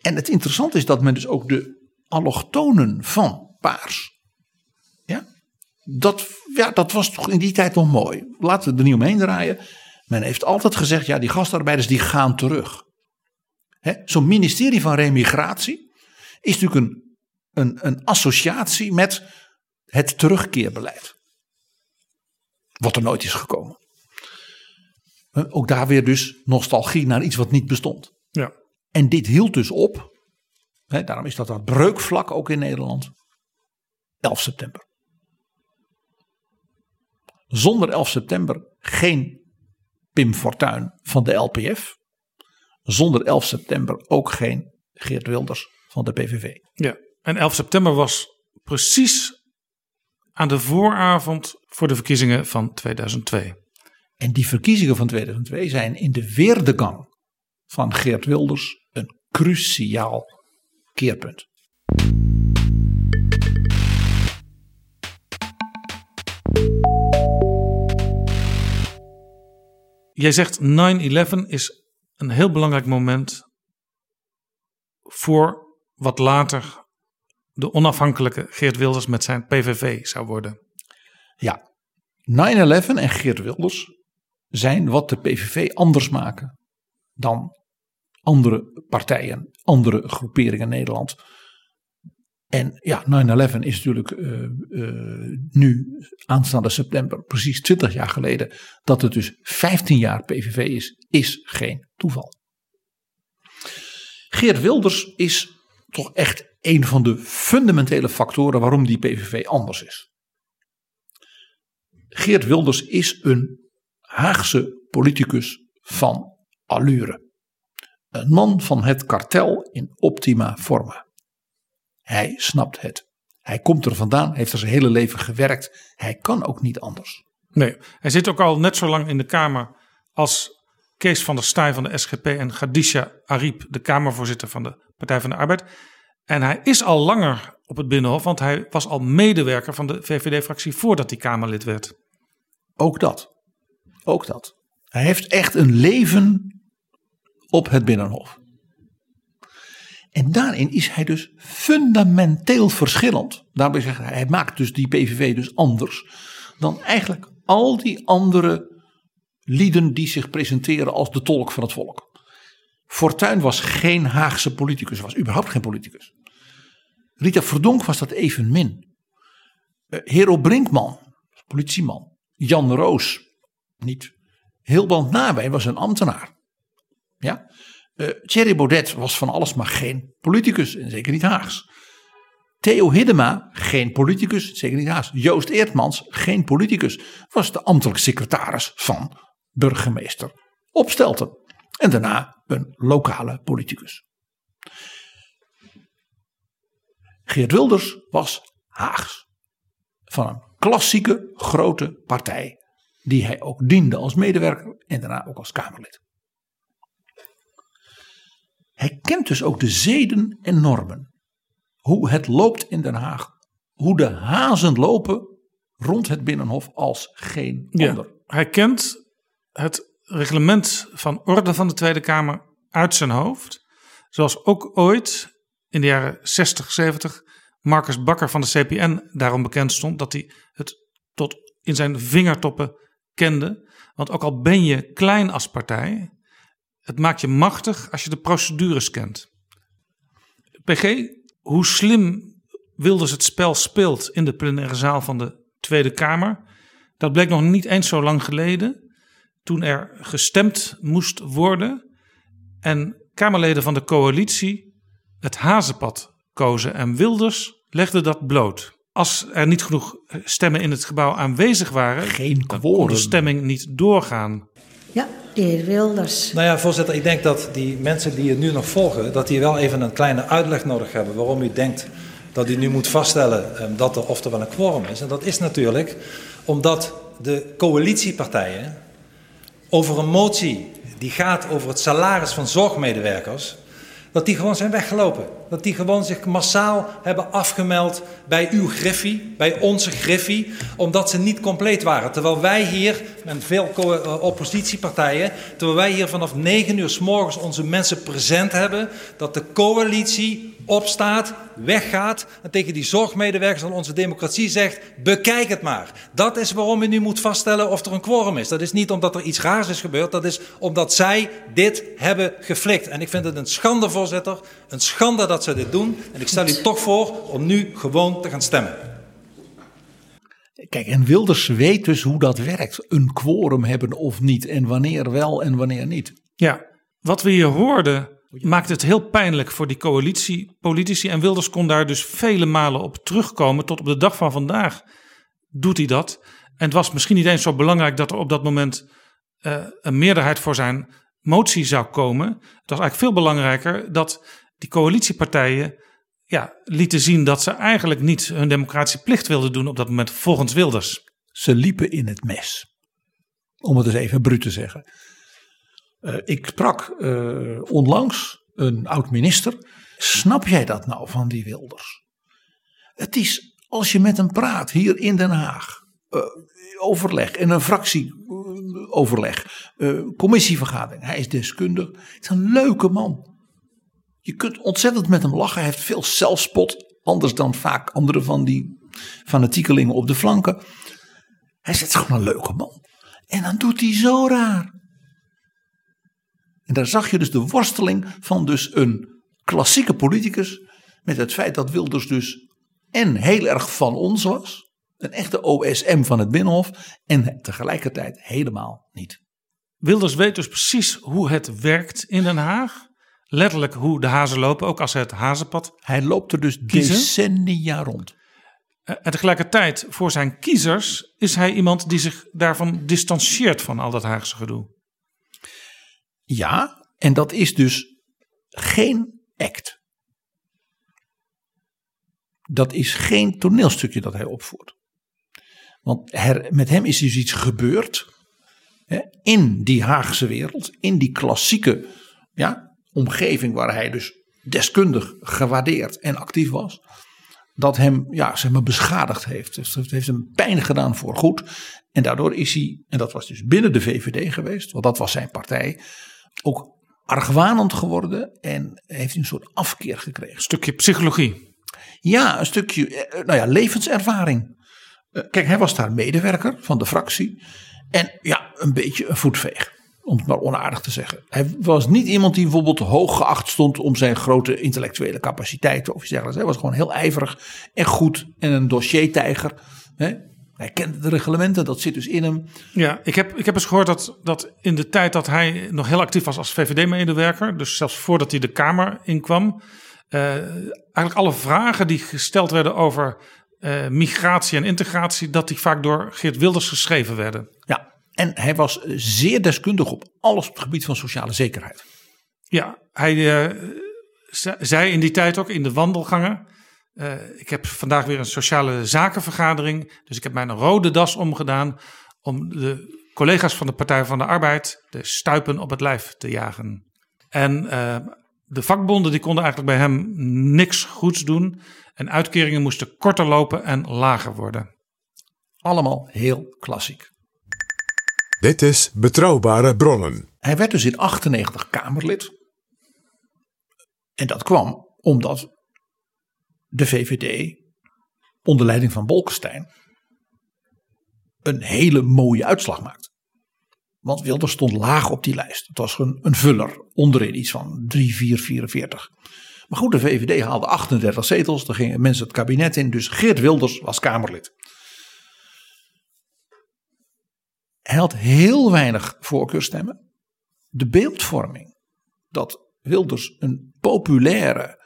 En het interessante is dat men dus ook de allochtonen van Paars, ja, dat, ja, dat was toch in die tijd nog mooi. Laten we er niet omheen draaien. Men heeft altijd gezegd, ja, die gastarbeiders die gaan terug. Zo'n ministerie van remigratie is natuurlijk een, een, een associatie met het terugkeerbeleid. Wat er nooit is gekomen. Ook daar weer dus nostalgie naar iets wat niet bestond. Ja. En dit hield dus op. Hè, daarom is dat dat breukvlak ook in Nederland. 11 september. Zonder 11 september geen Pim Fortuyn van de LPF. Zonder 11 september ook geen Geert Wilders van de PVV. Ja, en 11 september was precies aan de vooravond voor de verkiezingen van 2002. En die verkiezingen van 2002 zijn in de weerdegang van Geert Wilders een cruciaal keerpunt. Jij zegt 9-11 is een heel belangrijk moment voor wat later de onafhankelijke Geert Wilders met zijn PVV zou worden. Ja, 9-11 en Geert Wilders zijn wat de PVV anders maken dan andere partijen, andere groeperingen in Nederland. En ja, 9-11 is natuurlijk uh, uh, nu, aanstaande september, precies 20 jaar geleden. Dat het dus 15 jaar PVV is, is geen toeval. Geert Wilders is toch echt een van de fundamentele factoren waarom die PVV anders is. Geert Wilders is een Haagse politicus van allure. Een man van het kartel in optima forma. Hij snapt het. Hij komt er vandaan, heeft er zijn hele leven gewerkt. Hij kan ook niet anders. Nee, hij zit ook al net zo lang in de Kamer als Kees van der Staaij van de SGP en Gadisha Ariep, de Kamervoorzitter van de Partij van de Arbeid. En hij is al langer op het Binnenhof, want hij was al medewerker van de VVD-fractie voordat hij Kamerlid werd. Ook dat. Ook dat. Hij heeft echt een leven op het Binnenhof. En daarin is hij dus fundamenteel verschillend. Daarbij zegt hij, hij maakt dus die PVV dus anders dan eigenlijk al die andere lieden die zich presenteren als de tolk van het volk. Fortuyn was geen Haagse politicus, was überhaupt geen politicus. Rita Verdonk was dat evenmin. Uh, Hero Brinkman, politieman. Jan Roos, niet. Hilband Nabij was een ambtenaar. Ja? Uh, Thierry Baudet was van alles maar geen politicus en zeker niet Haags. Theo Hiddema, geen politicus, zeker niet Haags. Joost Eertmans, geen politicus, was de ambtelijk secretaris van burgemeester Opstelten. En daarna een lokale politicus. Geert Wilders was Haags. Van een klassieke grote partij. Die hij ook diende als medewerker en daarna ook als Kamerlid. Hij kent dus ook de zeden en normen. Hoe het loopt in Den Haag. Hoe de hazen lopen rond het Binnenhof als geen ander. hij kent het reglement van orde van de Tweede Kamer uit zijn hoofd. Zoals ook ooit in de jaren 60, 70 Marcus Bakker van de CPN daarom bekend stond dat hij het tot in zijn vingertoppen kende. Want ook al ben je klein als partij, het maakt je machtig als je de procedures kent. PG, hoe slim Wilders het spel speelt in de plenaire zaal van de Tweede Kamer, dat bleek nog niet eens zo lang geleden, toen er gestemd moest worden en Kamerleden van de coalitie het hazenpad kozen en Wilders legde dat bloot. Als er niet genoeg stemmen in het gebouw aanwezig waren, Geen dan kon de stemming niet doorgaan. Ja, de heer Wilders. Nou ja, voorzitter, ik denk dat die mensen die het nu nog volgen, dat die wel even een kleine uitleg nodig hebben waarom u denkt dat u nu moet vaststellen um, dat er oftewel een quorum is. En dat is natuurlijk omdat de coalitiepartijen over een motie die gaat over het salaris van zorgmedewerkers, dat die gewoon zijn weggelopen. Dat die gewoon zich massaal hebben afgemeld bij uw griffie, bij onze griffie, omdat ze niet compleet waren. Terwijl wij hier, met veel eh, oppositiepartijen, terwijl wij hier vanaf 9 uur s morgens onze mensen present hebben, dat de coalitie opstaat, weggaat en tegen die zorgmedewerkers van onze democratie zegt: bekijk het maar. Dat is waarom u nu moet vaststellen of er een quorum is. Dat is niet omdat er iets raars is gebeurd, dat is omdat zij dit hebben geflikt. En ik vind het een schande, voorzitter, een schande dat ze dit doen. En ik stel u toch voor om nu gewoon te gaan stemmen. Kijk, en Wilders weet dus hoe dat werkt. Een quorum hebben of niet. En wanneer wel en wanneer niet. Ja, wat we hier hoorden maakt het heel pijnlijk voor die coalitiepolitici. En Wilders kon daar dus vele malen op terugkomen. Tot op de dag van vandaag doet hij dat. En het was misschien niet eens zo belangrijk dat er op dat moment uh, een meerderheid voor zijn motie zou komen. Het was eigenlijk veel belangrijker dat die coalitiepartijen ja, lieten zien dat ze eigenlijk niet hun democratische plicht wilden doen op dat moment volgens Wilders. Ze liepen in het mes. Om het eens even bruut te zeggen. Uh, ik sprak uh, onlangs een oud minister. Snap jij dat nou van die Wilders? Het is als je met hem praat hier in Den Haag. Uh, overleg en een fractieoverleg. commissievergadering. Hij is deskundig. Het is een leuke man. Je kunt ontzettend met hem lachen. Hij heeft veel zelfspot. Anders dan vaak andere van die fanatiekelingen op de flanken. Hij is gewoon een leuke man. En dan doet hij zo raar. En daar zag je dus de worsteling van dus een klassieke politicus met het feit dat Wilders dus en heel erg van ons was, een echte OSM van het Binnenhof en tegelijkertijd helemaal niet. Wilders weet dus precies hoe het werkt in Den Haag. Letterlijk hoe de hazen lopen, ook als ze het hazenpad. Hij loopt er dus kiezen. decennia rond. Eh, en tegelijkertijd, voor zijn kiezers, is hij iemand die zich daarvan distancieert van al dat Haagse gedoe. Ja, en dat is dus geen act. Dat is geen toneelstukje dat hij opvoert. Want met hem is dus iets gebeurd hè, in die Haagse wereld, in die klassieke ja, omgeving waar hij dus deskundig gewaardeerd en actief was. Dat hem ja, zeg maar beschadigd heeft. Dus het heeft hem pijn gedaan voor goed. En daardoor is hij, en dat was dus binnen de VVD geweest, want dat was zijn partij, ook argwanend geworden en heeft een soort afkeer gekregen. Een stukje psychologie. Ja, een stukje eh, nou ja, levenservaring. Eh, Kijk, hij was daar medewerker van de fractie. En ja, een beetje een voetveeg. Om het maar onaardig te zeggen. Hij was niet iemand die bijvoorbeeld hoog geacht stond om zijn grote intellectuele capaciteiten of iets dergelijks. Hij was gewoon heel ijverig en goed en een dossiertijger. Hè? Hij kende de reglementen, dat zit dus in hem. Ja, ik heb, ik heb eens gehoord dat, dat in de tijd dat hij nog heel actief was als VVD-medewerker, dus zelfs voordat hij de Kamer inkwam, uh, eigenlijk alle vragen die gesteld werden over uh, migratie en integratie, dat die vaak door Geert Wilders geschreven werden. Ja, en hij was zeer deskundig op alles op het gebied van sociale zekerheid. Ja, hij uh, zei in die tijd ook in de wandelgangen. Uh, ik heb vandaag weer een sociale zakenvergadering. Dus ik heb mijn rode das omgedaan om de collega's van de Partij van de Arbeid de stuipen op het lijf te jagen. En uh, de vakbonden die konden eigenlijk bij hem niks goeds doen. En uitkeringen moesten korter lopen en lager worden. Allemaal heel klassiek. Dit is Betrouwbare Bronnen. Hij werd dus in 98 Kamerlid. En dat kwam omdat de VVD onder leiding van Bolkestein een hele mooie uitslag maakt. Want Wilders stond laag op die lijst. Het was een, een vuller onderin iets van 3, 4, 44. Maar goed, de VVD haalde 38 zetels. Er gingen mensen het kabinet in. Dus Geert Wilders was Kamerlid. Hij had heel weinig voorkeurstemmen. De beeldvorming dat Wilders een populaire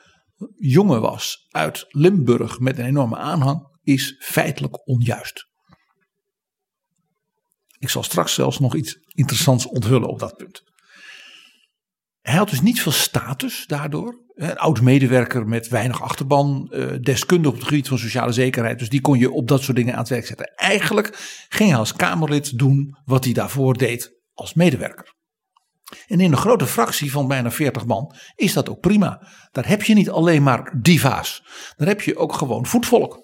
jongen was uit Limburg met een enorme aanhang is feitelijk onjuist. Ik zal straks zelfs nog iets interessants onthullen op dat punt. Hij had dus niet veel status daardoor. Een oud medewerker met weinig achterban, eh, deskundig op het gebied van sociale zekerheid. Dus die kon je op dat soort dingen aan het werk zetten. Eigenlijk ging hij als Kamerlid doen wat hij daarvoor deed als medewerker. En in een grote fractie van bijna 40 man is dat ook prima. Daar heb je niet alleen maar diva's. Daar heb je ook gewoon voetvolk.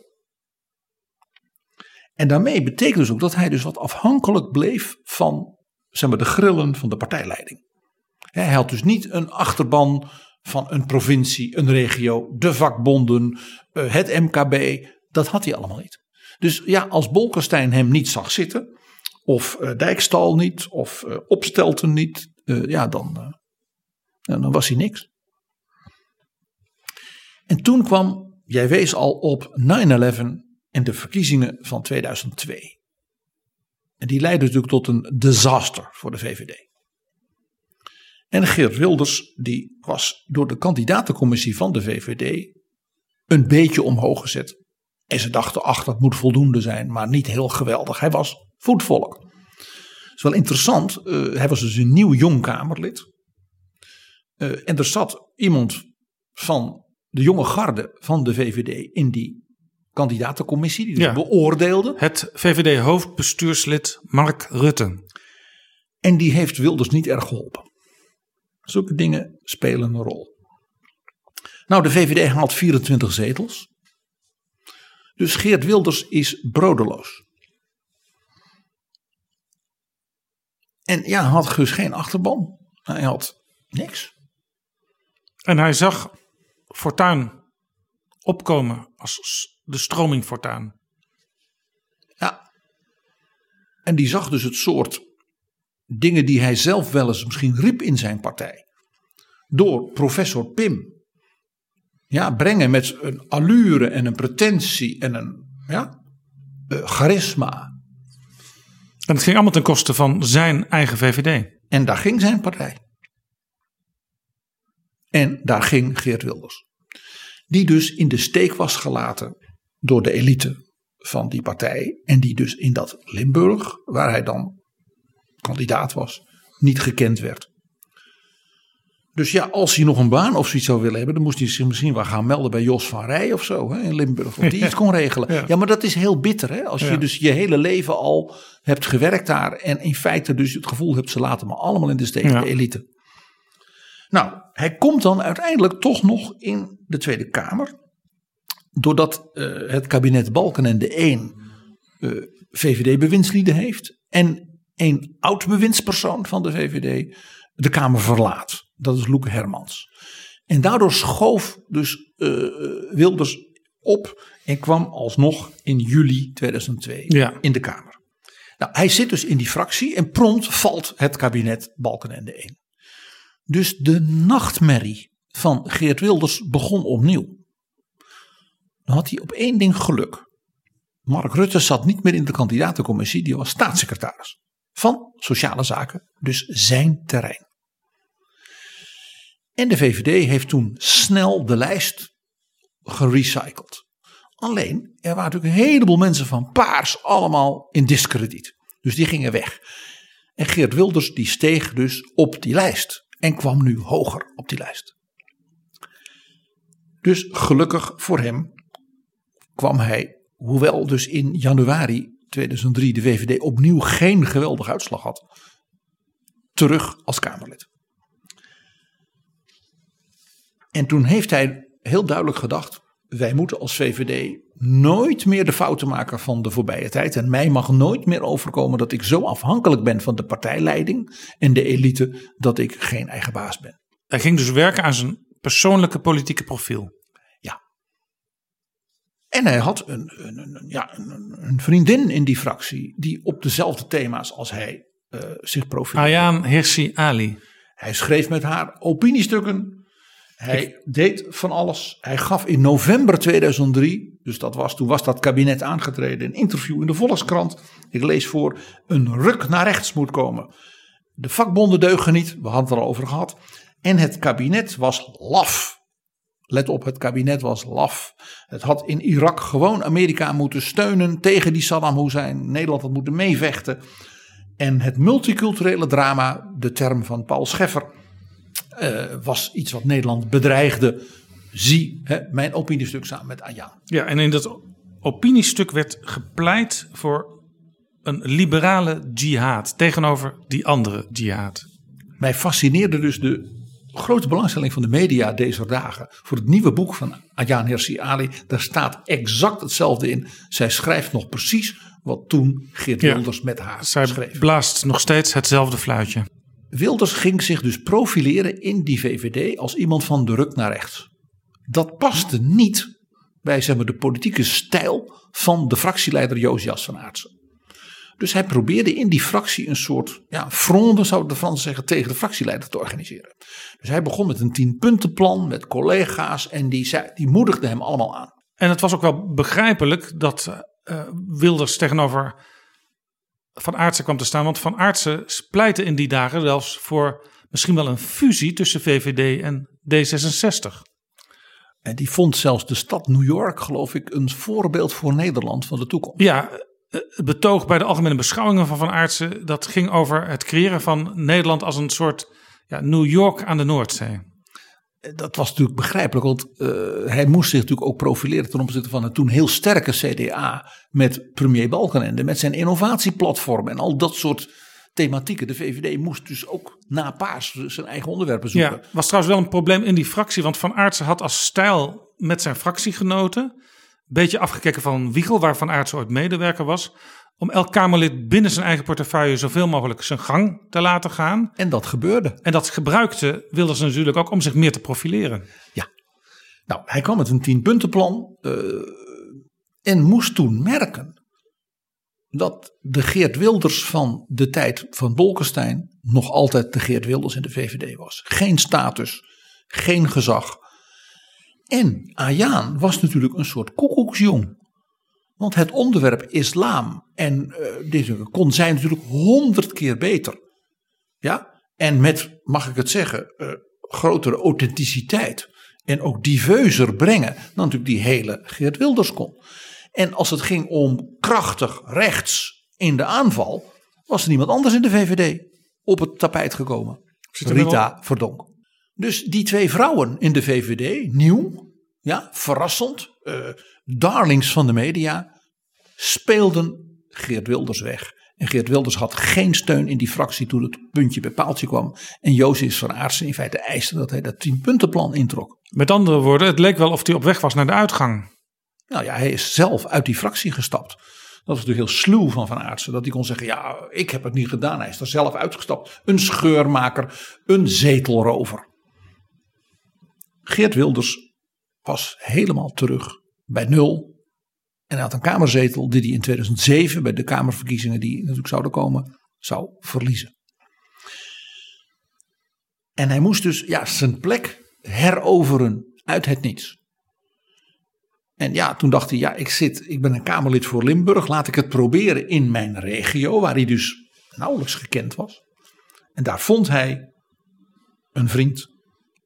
En daarmee betekent dus ook dat hij dus wat afhankelijk bleef van zeg maar, de grillen van de partijleiding. Hij had dus niet een achterban van een provincie, een regio, de vakbonden, eh, het MKB. Dat had hij allemaal niet. Dus ja, als Bolkestein hem niet zag zitten, of uh, Dijkstal niet, of uh, Opstelten niet, ja, dan, dan was hij niks. En toen kwam, jij wees al op 9-11 en de verkiezingen van 2002. En die leidden natuurlijk tot een disaster voor de VVD. En Geert Wilders, die was door de kandidatencommissie van de VVD een beetje omhoog gezet. En ze dachten, ach, dat moet voldoende zijn, maar niet heel geweldig. Hij was voetvolk. Het is wel interessant, uh, hij was dus een nieuw jong Kamerlid. Uh, en er zat iemand van de jonge garde van de VVD in die kandidatencommissie, die ja. beoordeelde. Het VVD-hoofdbestuurslid Mark Rutte. En die heeft Wilders niet erg geholpen. Zulke dingen spelen een rol. Nou, de VVD haalt 24 zetels. Dus Geert Wilders is broodeloos. En ja, hij had dus geen achterban. Hij had niks. En hij zag Fortuin opkomen als de stroming Fortuin. Ja. En die zag dus het soort dingen die hij zelf wel eens misschien riep in zijn partij. Door professor Pim. Ja, brengen met een allure en een pretentie en een ja, uh, charisma. En het ging allemaal ten koste van zijn eigen VVD. En daar ging zijn partij. En daar ging Geert Wilders. Die dus in de steek was gelaten door de elite van die partij. En die dus in dat Limburg, waar hij dan kandidaat was, niet gekend werd. Dus ja, als hij nog een baan of zoiets zou willen hebben, dan moest hij zich misschien wel gaan melden bij Jos van Rij of zo hè, in Limburg. Of die iets kon regelen. Ja. maar dat is heel bitter. Hè? Als je dus je hele leven al hebt gewerkt daar en in feite dus het gevoel hebt, ze laten me allemaal in de steek, de elite. Nou, hij komt dan uiteindelijk toch nog in de Tweede Kamer. Doordat uh, het kabinet Balkenende 1 uh, VVD-bewindslieden heeft. En een oud bewindspersoon van de VVD de Kamer verlaat. Dat is Loek Hermans. En daardoor schoof dus eh, Wilders op en kwam alsnog in juli 2002 Ja. in de Kamer. Nou, hij zit dus in die fractie en prompt valt het kabinet Balkenende 1. Dus de nachtmerrie van Geert Wilders begon opnieuw. Dan had hij op één ding geluk. Mark Rutte zat niet meer in de kandidatencommissie, die was staatssecretaris van Sociale Zaken, dus zijn terrein. En de VVD heeft toen snel de lijst gerecycled. Alleen, er waren natuurlijk een heleboel mensen van Paars allemaal in discrediet. Dus die gingen weg. En Geert Wilders die steeg dus op die lijst. En kwam nu hoger op die lijst. Dus gelukkig voor hem kwam hij, hoewel dus in januari 2003 de VVD opnieuw geen geweldige uitslag had, terug als Kamerlid. En toen heeft hij heel duidelijk gedacht: wij moeten als VVD nooit meer de fouten maken van de voorbije tijd. En mij mag nooit meer overkomen dat ik zo afhankelijk ben van de partijleiding en de elite dat ik geen eigen baas ben. Hij ging dus werken aan zijn persoonlijke politieke profiel. En hij had een, een, een, ja, een, een vriendin in die fractie die op dezelfde thema's als hij eh, zich profileerde. Ayaan Hirsi Ali. Hij schreef met haar opiniestukken. Hij deed van alles. Hij gaf in november 2003, dus dat was, toen was dat kabinet aangetreden, een interview in de Volkskrant. Ik lees voor, een ruk naar rechts moet komen. De vakbonden deugen niet, we hadden het al over gehad. En het kabinet was laf. Let op, het kabinet was laf. Het had in Irak gewoon Amerika moeten steunen tegen die Saddam Hussein. Nederland had moeten meevechten. En het multiculturele drama, de term van Paul Scheffer, eh, was iets wat Nederland bedreigde. Zie hè, mijn opiniestuk samen met Ayaan. Ja, en in dat opiniestuk werd gepleit voor een liberale jihad tegenover die andere jihad. Mij fascineerde dus de grote belangstelling van de media deze dagen voor het nieuwe boek van Ayaan Hirsi Ali. Daar staat exact hetzelfde in. Zij schrijft nog precies wat toen Geert Ja. Wilders met haar Zij schreef. blaast nog steeds hetzelfde fluitje. Wilders ging zich dus profileren in die VVD als iemand van de ruk naar rechts. Dat paste niet bij zeg maar, de politieke stijl van de fractieleider Josias van Aartsen. Dus hij probeerde in die fractie een soort ja, fronde, zouden de Fransen zeggen, tegen de fractieleider te organiseren. Dus hij begon met een tienpuntenplan met collega's en die, zei, die moedigde hem allemaal aan. En het was ook wel begrijpelijk dat eh, Wilders tegenover Van Aartsen kwam te staan. Want Van Aartsen pleitte in die dagen zelfs voor misschien wel een fusie tussen VVD en D66. En die vond zelfs de stad New York, geloof ik, een voorbeeld voor Nederland van de toekomst. Ja, het betoog bij de algemene beschouwingen van Van Aartsen... dat ging over het creëren van Nederland als een soort ja, New York aan de Noordzee. Dat was natuurlijk begrijpelijk, want eh, hij moest zich natuurlijk ook profileren ten opzichte van het toen heel sterke CDA met premier Balkenende, met zijn innovatieplatform en al dat soort thematieken. De VVD moest dus ook na paas zijn eigen onderwerpen zoeken. Ja, was trouwens wel een probleem in die fractie. Want Van Aartsen had als stijl met zijn fractiegenoten... een beetje afgekeken van Wiegel, waar Van ooit medewerker was... om elk Kamerlid binnen zijn eigen portefeuille... zoveel mogelijk zijn gang te laten gaan. En dat gebeurde. En dat gebruikte Wilders natuurlijk ook om zich meer te profileren. Nou, hij kwam met een tienpuntenplan eh en moest toen merken dat de Geert Wilders van de tijd van Bolkestein nog altijd de Geert Wilders in de VVD was. Geen status, geen gezag. En Ayaan was natuurlijk een soort koekoeksjong. Want het onderwerp islam en eh, deze kon zij natuurlijk honderd keer beter. Ja, en met, mag ik het zeggen, eh, grotere authenticiteit en ook diveuzer brengen dan natuurlijk die hele Geert Wilders kon. En als het ging om krachtig rechts in de aanval, was er niemand anders in de VVD op het tapijt gekomen. Rita Verdonk. Dus die twee vrouwen in de VVD, nieuw, ja, verrassend, eh, darlings van de media, speelden Geert Wilders weg. En Geert Wilders had geen steun in die fractie toen het puntje bij paaltje kwam. En Jozef van Aartsen in feite eiste dat hij dat tienpuntenplan introk. Met andere woorden, het leek wel of hij op weg was naar de uitgang. Nou ja, hij is zelf uit die fractie gestapt. Dat was natuurlijk heel sluw van Van Aartsen. Dat hij kon zeggen, ja, ik heb het niet gedaan. Hij is er zelf uitgestapt. Een scheurmaker, een zetelrover. Geert Wilders was helemaal terug bij nul. En hij had een kamerzetel die hij in 2007 bij de kamerverkiezingen die natuurlijk zouden komen, zou verliezen. En hij moest dus ja, zijn plek heroveren uit het niets. En ja, toen dacht hij, ja, ik, zit, ik ben een Kamerlid voor Limburg, laat ik het proberen in mijn regio, waar hij dus nauwelijks gekend was. En daar vond hij een vriend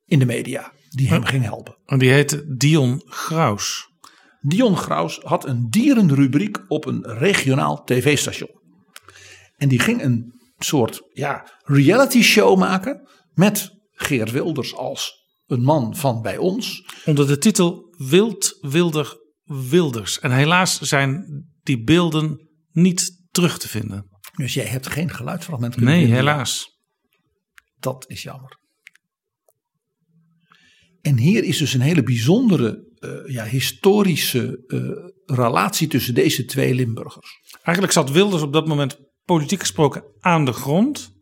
in de media die hem ging helpen. En die heette Dion Graus. Dion Graus had een dierenrubriek op een regionaal tv-station. En die ging een soort ja, reality show maken met Geert Wilders als een man van bij ons. Onder de titel Wild Wilder Wilders. En helaas zijn die beelden niet terug te vinden. Dus jij hebt geen geluidsfragment kunnen Nee, helaas. Dat is jammer. En hier is dus een hele bijzondere eh, ja, historische eh, relatie tussen deze twee Limburgers. Eigenlijk zat Wilders op dat moment politiek gesproken aan de grond.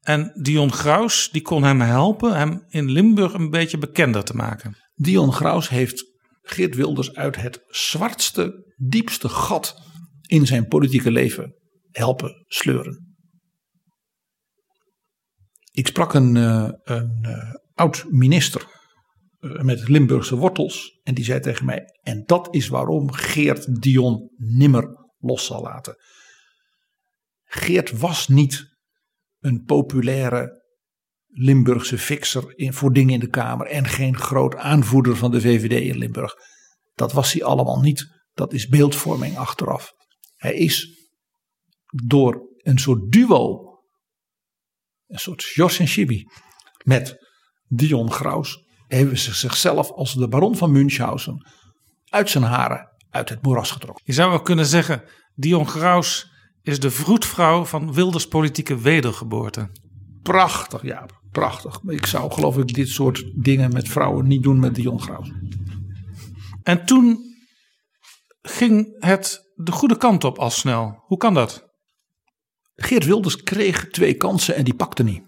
En Dion Graus die kon hem helpen hem in Limburg een beetje bekender te maken. Dion Graus heeft Geert Wilders uit het zwartste, diepste gat in zijn politieke leven helpen sleuren. Ik sprak een, eh, een eh, oud minister met Limburgse wortels en die zei tegen mij: En dat is waarom Geert Dion nimmer los zal laten. Geert was niet een populaire Limburgse fixer voor dingen in de Kamer en geen groot aanvoerder van de VVD in Limburg. Dat was hij allemaal niet. Dat is beeldvorming achteraf. Hij is door een soort duo, een soort Jos en Chibi, met Dion Graus, hebben ze zichzelf als de baron van Münchhausen uit zijn haren uit het moeras getrokken. Je zou ook kunnen zeggen, Dion Graus is de vroedvrouw van Wilders politieke wedergeboorte. Prachtig, ja, prachtig. Ik zou geloof ik dit soort dingen met vrouwen niet doen met Dion Graus. En toen ging het de goede kant op al snel. Hoe kan dat? Geert Wilders kreeg twee kansen en die pakte niet.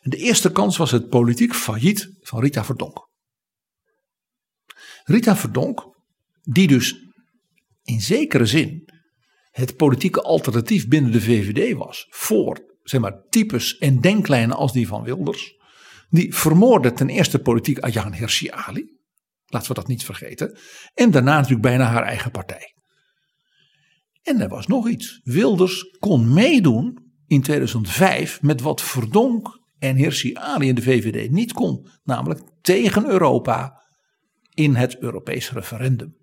En de eerste kans was het politiek failliet van Rita Verdonk. Rita Verdonk, die dus in zekere zin het politieke alternatief binnen de VVD was voor zeg maar, types en denklijnen als die van Wilders. Die vermoordde ten eerste politiek Ayaan Hirsi Ali. Laten we dat niet vergeten. En daarna natuurlijk bijna haar eigen partij. En er was nog iets. Wilders kon meedoen in 2005 met wat Verdonk en Hirsi Ali in de VVD niet kon. Namelijk tegen Europa in het Europees referendum.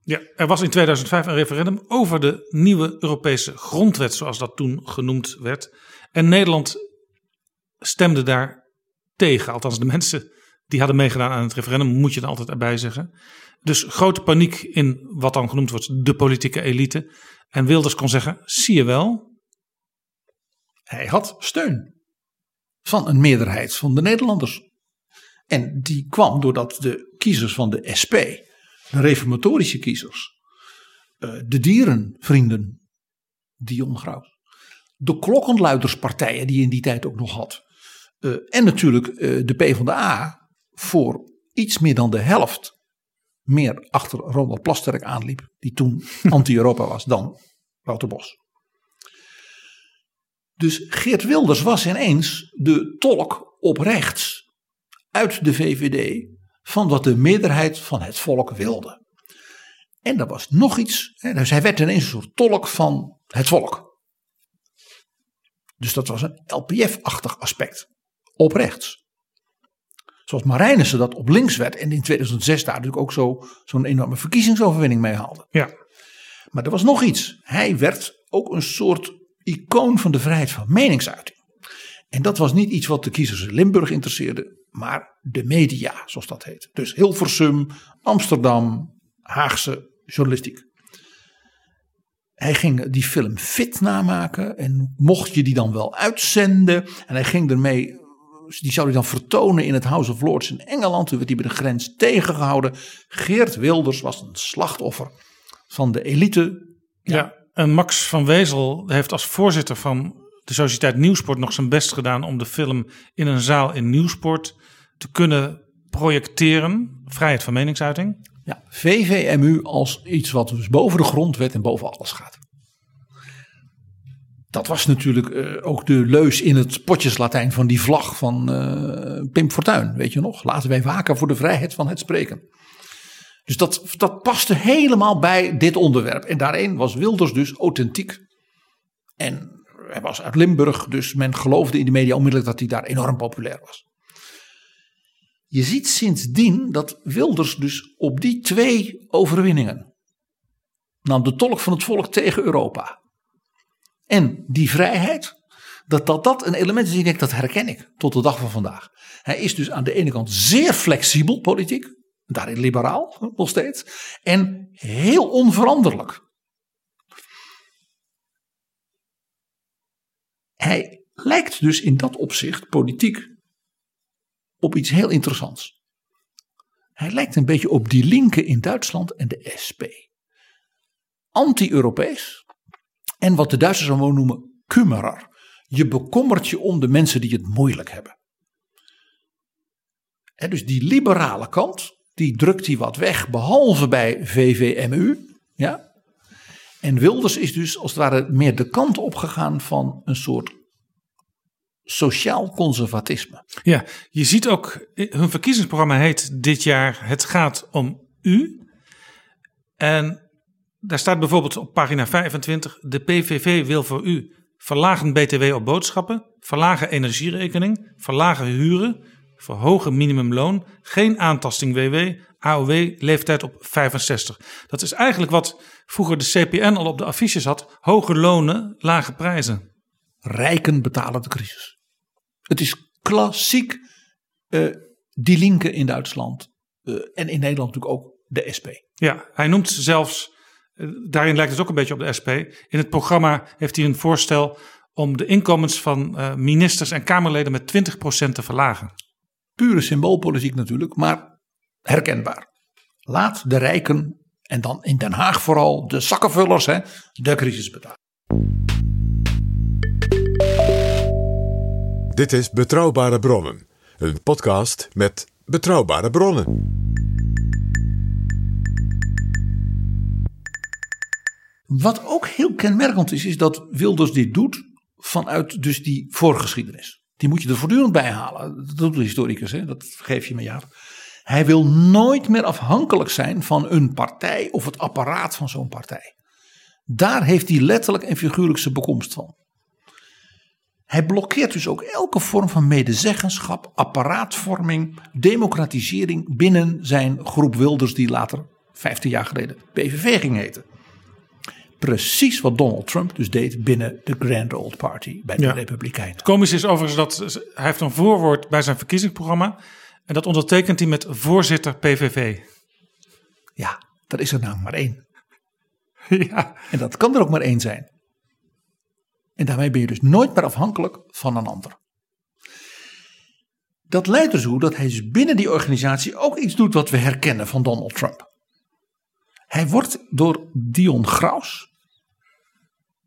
Ja, er was in 2005 een referendum over de nieuwe Europese grondwet, zoals dat toen genoemd werd. En Nederland stemde daar tegen. Althans, de mensen die hadden meegedaan aan het referendum, moet je er altijd erbij zeggen. Dus grote paniek in wat dan genoemd wordt de politieke elite. En Wilders kon zeggen, zie je wel. Hij had steun van een meerderheid van de Nederlanders. En die kwam doordat de kiezers van de SP, de reformatorische kiezers, eh, de dierenvrienden, Dion Graus, de klokkenluiderspartijen die je in die tijd ook nog had, eh, en natuurlijk eh, de PvdA voor iets meer dan de helft meer achter Ronald Plasterk aanliep, die toen anti-Europa was, dan Wouter Bos. Dus Geert Wilders was ineens de tolk op rechts uit de VVD van wat de meerderheid van het volk wilde. En er was nog iets, dus hij werd ineens een soort tolk van het volk. Dus dat was een LPF-achtig aspect, op rechts. Zoals Marijnissen dat op links werd en in 2006 daar natuurlijk ook zo, zo'n enorme verkiezingsoverwinning mee haalde. Ja. Maar er was nog iets. Hij werd ook een soort icoon van de vrijheid van meningsuiting. En dat was niet iets wat de kiezers in Limburg interesseerde, maar de media, zoals dat heet. Dus Hilversum, Amsterdam, Haagse journalistiek. Hij ging die film fit namaken en mocht je die dan wel uitzenden. En hij ging ermee, die zou hij dan vertonen in het House of Lords in Engeland. Toen werd hij bij de grens tegengehouden. Geert Wilders was een slachtoffer van de elite. Ja, en Max van Wezel heeft als voorzitter van de Sociëteit Nieuwsport nog zijn best gedaan om de film in een zaal in Nieuwsport te kunnen projecteren. Vrijheid van meningsuiting. Ja, VVMU als iets wat dus boven de grondwet en boven alles gaat. Dat was natuurlijk eh, ook de leus in het potjeslatijn van die vlag van eh, Pim Fortuyn, weet je nog? Laten wij waken voor de vrijheid van het spreken. Dus dat, dat paste helemaal bij dit onderwerp. En daarin was Wilders dus authentiek. En hij was uit Limburg, dus men geloofde in de media onmiddellijk dat hij daar enorm populair was. Je ziet sindsdien dat Wilders dus op die twee overwinningen, nam de tolk van het volk tegen Europa en die vrijheid, dat dat, dat een element is, ik dat herken ik tot de dag van vandaag. Hij is dus aan de ene kant zeer flexibel politiek, daarin liberaal nog steeds, en heel onveranderlijk. Hij lijkt dus in dat opzicht politiek op iets heel interessants. Hij lijkt een beetje op die linken in Duitsland en de SP. Anti-Europees en wat de Duitsers zo noemen kummerer. Je bekommert je om de mensen die het moeilijk hebben. En dus die liberale kant, die drukt hij wat weg, behalve bij VVMU. Ja. En Wilders is dus als het ware meer de kant opgegaan van een soort sociaal conservatisme. Ja, je ziet ook, hun verkiezingsprogramma heet dit jaar Het gaat om u. En daar staat bijvoorbeeld op pagina 25, de PVV wil voor u verlagen BTW op boodschappen, verlagen energierekening, verlagen huren, verhogen minimumloon, geen aantasting WW, AOW, leeftijd op 65. Dat is eigenlijk wat vroeger de CPN al op de affiches had, hoge lonen, lage prijzen. Rijken betalen de crisis. Het is klassiek uh, die linken in Duitsland uh, en in Nederland natuurlijk ook de SP. Ja, hij noemt zelfs, uh, daarin lijkt het ook een beetje op de SP. In het programma heeft hij een voorstel om de inkomens van ministers en Kamerleden met 20% te verlagen. Pure symboolpolitiek natuurlijk, maar herkenbaar. Laat de rijken en dan in Den Haag vooral de zakkenvullers hè, de crisis betalen. Dit is Betrouwbare Bronnen, een podcast met betrouwbare bronnen. Wat ook heel kenmerkend is, is dat Wilders dit doet vanuit dus die voorgeschiedenis. Die moet je er voortdurend bij halen. Dat doet de historicus, hè? dat geef je me ja. Hij wil nooit meer afhankelijk zijn van een partij of het apparaat van zo'n partij. Daar heeft hij letterlijk en figuurlijk zijn bekomst van. Hij blokkeert dus ook elke vorm van medezeggenschap, apparaatvorming, democratisering binnen zijn groep Wilders, die later, 15 jaar geleden, PVV ging heten. Precies wat Donald Trump dus deed binnen de Grand Old Party bij de ja. Republikeinen. Het komische is overigens dat hij heeft een voorwoord bij zijn verkiezingsprogramma. En dat ondertekent hij met voorzitter PVV. Ja, dat is er nou maar één. Ja. En dat kan er ook maar één zijn. En daarmee ben je dus nooit meer afhankelijk van een ander. Dat leidt ertoe dus dat hij dus binnen die organisatie ook iets doet wat we herkennen van Donald Trump. Hij wordt door Dion Graus,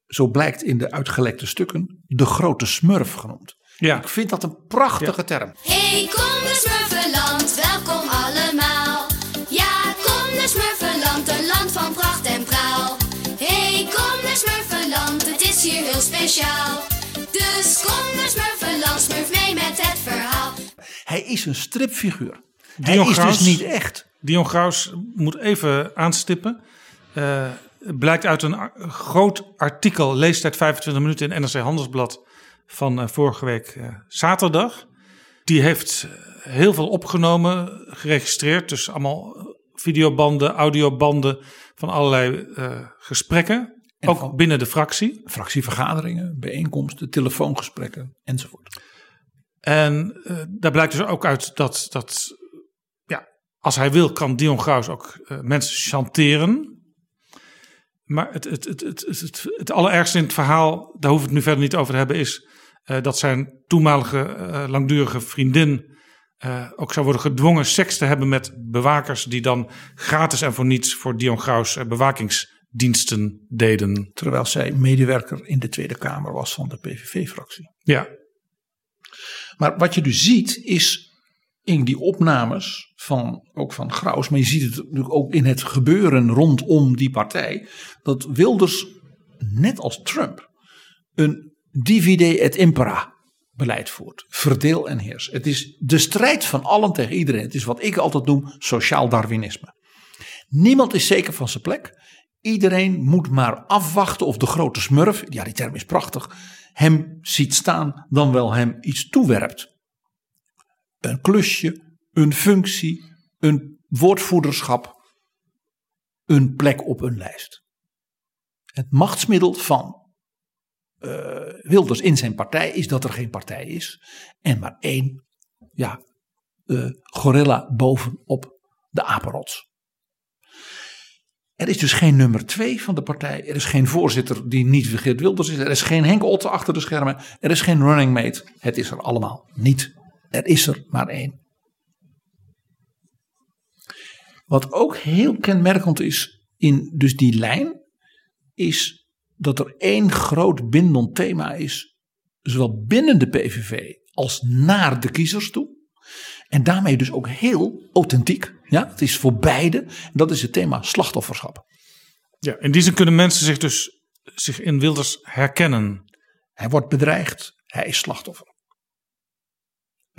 zo blijkt in de uitgelekte stukken, de grote smurf genoemd. Ja. Ik vind dat een prachtige term. Hey, kom de smurfenland, welkom allemaal. Ja, kom de smurfenland, een land van pracht en praal. Hey, kom de smurfenland, het is hier heel speciaal. Dus kom de smurfenland, smurf mee met het verhaal. Hij is een stripfiguur. Dion hij is Graus, dus niet echt. Dion Graus moet even aanstippen. Uh, blijkt uit een groot artikel, leestijd 25 minuten in NRC Handelsblad van uh, vorige week uh, zaterdag. Die heeft heel veel opgenomen, geregistreerd. Dus allemaal videobanden, audiobanden van allerlei uh, gesprekken. En ook binnen de fractie. Fractievergaderingen, bijeenkomsten, telefoongesprekken enzovoort. En daar blijkt dus ook uit dat, dat ja, als hij wil, kan Dion Graus ook mensen chanteren. Maar het, het, het, het, het, het allerergste in het verhaal, daar hoef ik het nu verder niet over te hebben, is uh, dat zijn toenmalige uh, langdurige vriendin uh, ook zou worden gedwongen seks te hebben met bewakers die dan gratis en voor niets voor Dion Graus bewakingsdiensten deden. Terwijl zij medewerker in de Tweede Kamer was van de PVV-fractie. Ja. Maar wat je dus ziet is in die opnames van, ook van Graus, maar je ziet het natuurlijk ook in het gebeuren rondom die partij, dat Wilders, net als Trump, een divide et impera beleid voert. Verdeel en heers. Het is de strijd van allen tegen iedereen. Het is wat ik altijd noem sociaal Darwinisme. Niemand is zeker van zijn plek. Iedereen moet maar afwachten of de grote smurf, ja die term is prachtig, hem ziet staan dan wel hem iets toewerpt. Een klusje, een functie, een woordvoerderschap, een plek op een lijst. Het machtsmiddel van uh, Wilders in zijn partij is dat er geen partij is en maar één ja, uh, gorilla bovenop de apenrots. Er is dus geen nummer twee van de partij. Er is geen voorzitter die niet Geert Wilders is. Er is geen Henk Otte achter de schermen. Er is geen running mate. Het is er allemaal niet. Er is er maar één. Wat ook heel kenmerkend is in dus die lijn, is dat er één groot bindend thema is, zowel binnen de PVV als naar de kiezers toe. En daarmee dus ook heel authentiek. Ja, het is voor beide. Dat is het thema slachtofferschap. Ja, in die zin kunnen mensen zich dus zich in Wilders herkennen. Hij wordt bedreigd, hij is slachtoffer.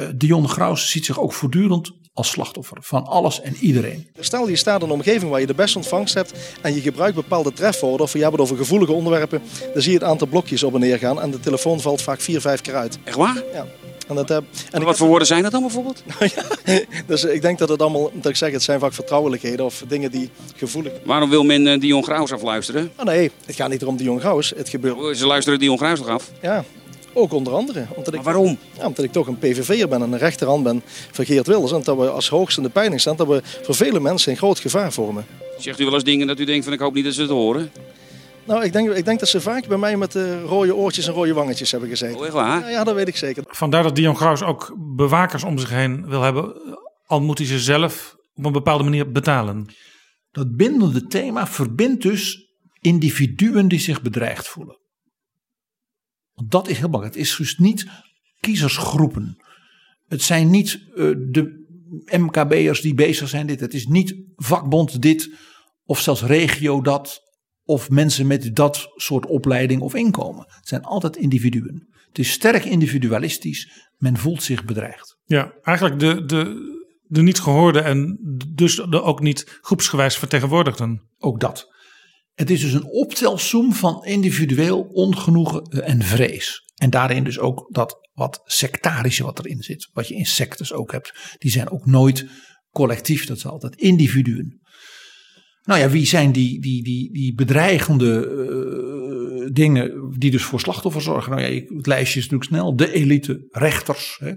Uh, Dion Graus ziet zich ook voortdurend als slachtoffer van alles en iedereen. Stel je staat in een omgeving waar je de beste ontvangst hebt en je gebruikt bepaalde trefwoorden of je hebt het over gevoelige onderwerpen, dan zie je het aantal blokjes op en neer gaan en de telefoon valt vaak vier, vijf keer uit. Echt waar? Ja. En, dat, en, en wat voor woorden zijn dat dan bijvoorbeeld? ja, dus ik denk dat het allemaal, dat ik zeg, het zijn vaak vertrouwelijkheden of dingen die gevoelig. Waarom wil men uh, Dion Graus afluisteren? Oh nee, het gaat niet om Dion Graus. Het gebeurt. Oh, ze luisteren Dion Graus toch af? Ja, ook onder andere. Omdat ik, waarom? Ja, omdat ik toch een PVV'er ben en een rechterhand ben van Geert Wilders. En dat we als hoogste in de peiling staan, dat we voor vele mensen een groot gevaar vormen. Zegt u wel eens dingen dat u denkt van ik hoop niet dat ze het horen? Nou, ik denk, ik denk dat ze vaak bij mij met uh, rode oortjes en rode wangetjes hebben gezeten. Oh, echt waar? Ja, ja, dat weet ik zeker. Vandaar dat Dion Graus ook bewakers om zich heen wil hebben. Al moet hij ze zelf op een bepaalde manier betalen. Dat bindende thema verbindt dus individuen die zich bedreigd voelen. Dat is heel belangrijk. Het is dus niet kiezersgroepen. Het zijn niet uh, de MKB'ers die bezig zijn dit. Het is niet vakbond dit of zelfs regio dat of mensen met dat soort opleiding of inkomen. Het zijn altijd individuen. Het is sterk individualistisch. Men voelt zich bedreigd. Ja, eigenlijk de, de, de niet gehoorde en dus de ook niet groepsgewijs vertegenwoordigden. Ook dat. Het is dus een optelsom van individueel ongenoegen en vrees. En daarin dus ook dat wat sectarische wat erin zit. Wat je in sectes ook hebt. Die zijn ook nooit collectief. Dat zijn altijd individuen. Nou ja, wie zijn die, die, die, die bedreigende uh, dingen die dus voor slachtoffers zorgen? Nou ja, het lijstje is natuurlijk snel. De elite, rechters, hè,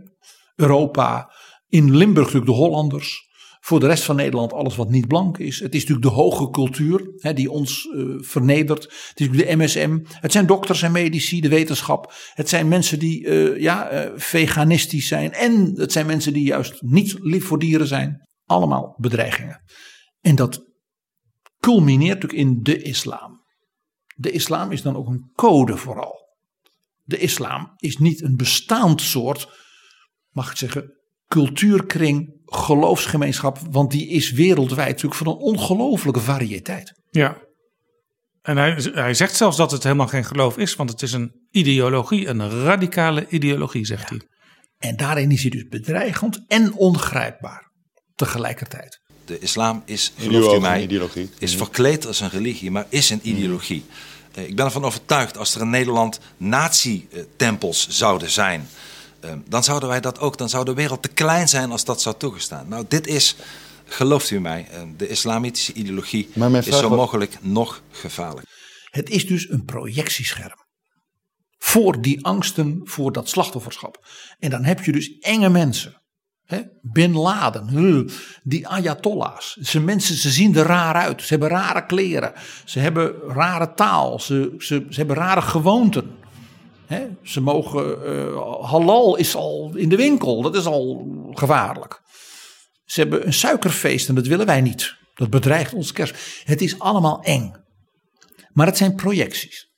Europa, in Limburg natuurlijk de Hollanders. Voor de rest van Nederland alles wat niet blank is. Het is natuurlijk de hoge cultuur hè, die ons uh, vernedert. Het is natuurlijk de MSM. Het zijn dokters en medici, de wetenschap. Het zijn mensen die uh, ja, uh, veganistisch zijn. En het zijn mensen die juist niet lief voor dieren zijn. Allemaal bedreigingen. En dat culmineert natuurlijk in de islam. De islam is dan ook een code vooral. De islam is niet een bestaand soort, mag ik zeggen, cultuurkring, geloofsgemeenschap, want die is wereldwijd natuurlijk van een ongelofelijke variëteit. Ja. En hij, hij zegt zelfs dat het helemaal geen geloof is, want het is een ideologie, een radicale ideologie, zegt hij. En daarin is hij dus bedreigend en ongrijpbaar tegelijkertijd. De islam is, gelooft u mij, is verkleed als een religie, maar is een ideologie. Uh, ik ben ervan overtuigd, als er in Nederland nazi-tempels zouden zijn, dan zouden wij dat ook, dan zou de wereld te klein zijn als dat zou toegestaan. Nou, dit is, gelooft u mij, uh, de islamitische ideologie is zo mogelijk nog gevaarlijk. Het is dus een projectiescherm. Voor die angsten, voor dat slachtofferschap. En dan heb je dus enge mensen. He, Bin Laden, die Ayatollahs. Ze mensen, ze zien er raar uit. Ze hebben rare kleren. Ze hebben rare taal. Ze, ze, ze hebben rare gewoonten. Ze mogen, uh, halal is al in de winkel. Dat is al gevaarlijk. Ze hebben een suikerfeest en dat willen wij niet. Dat bedreigt ons kerst. Het is allemaal eng. Maar het zijn projecties.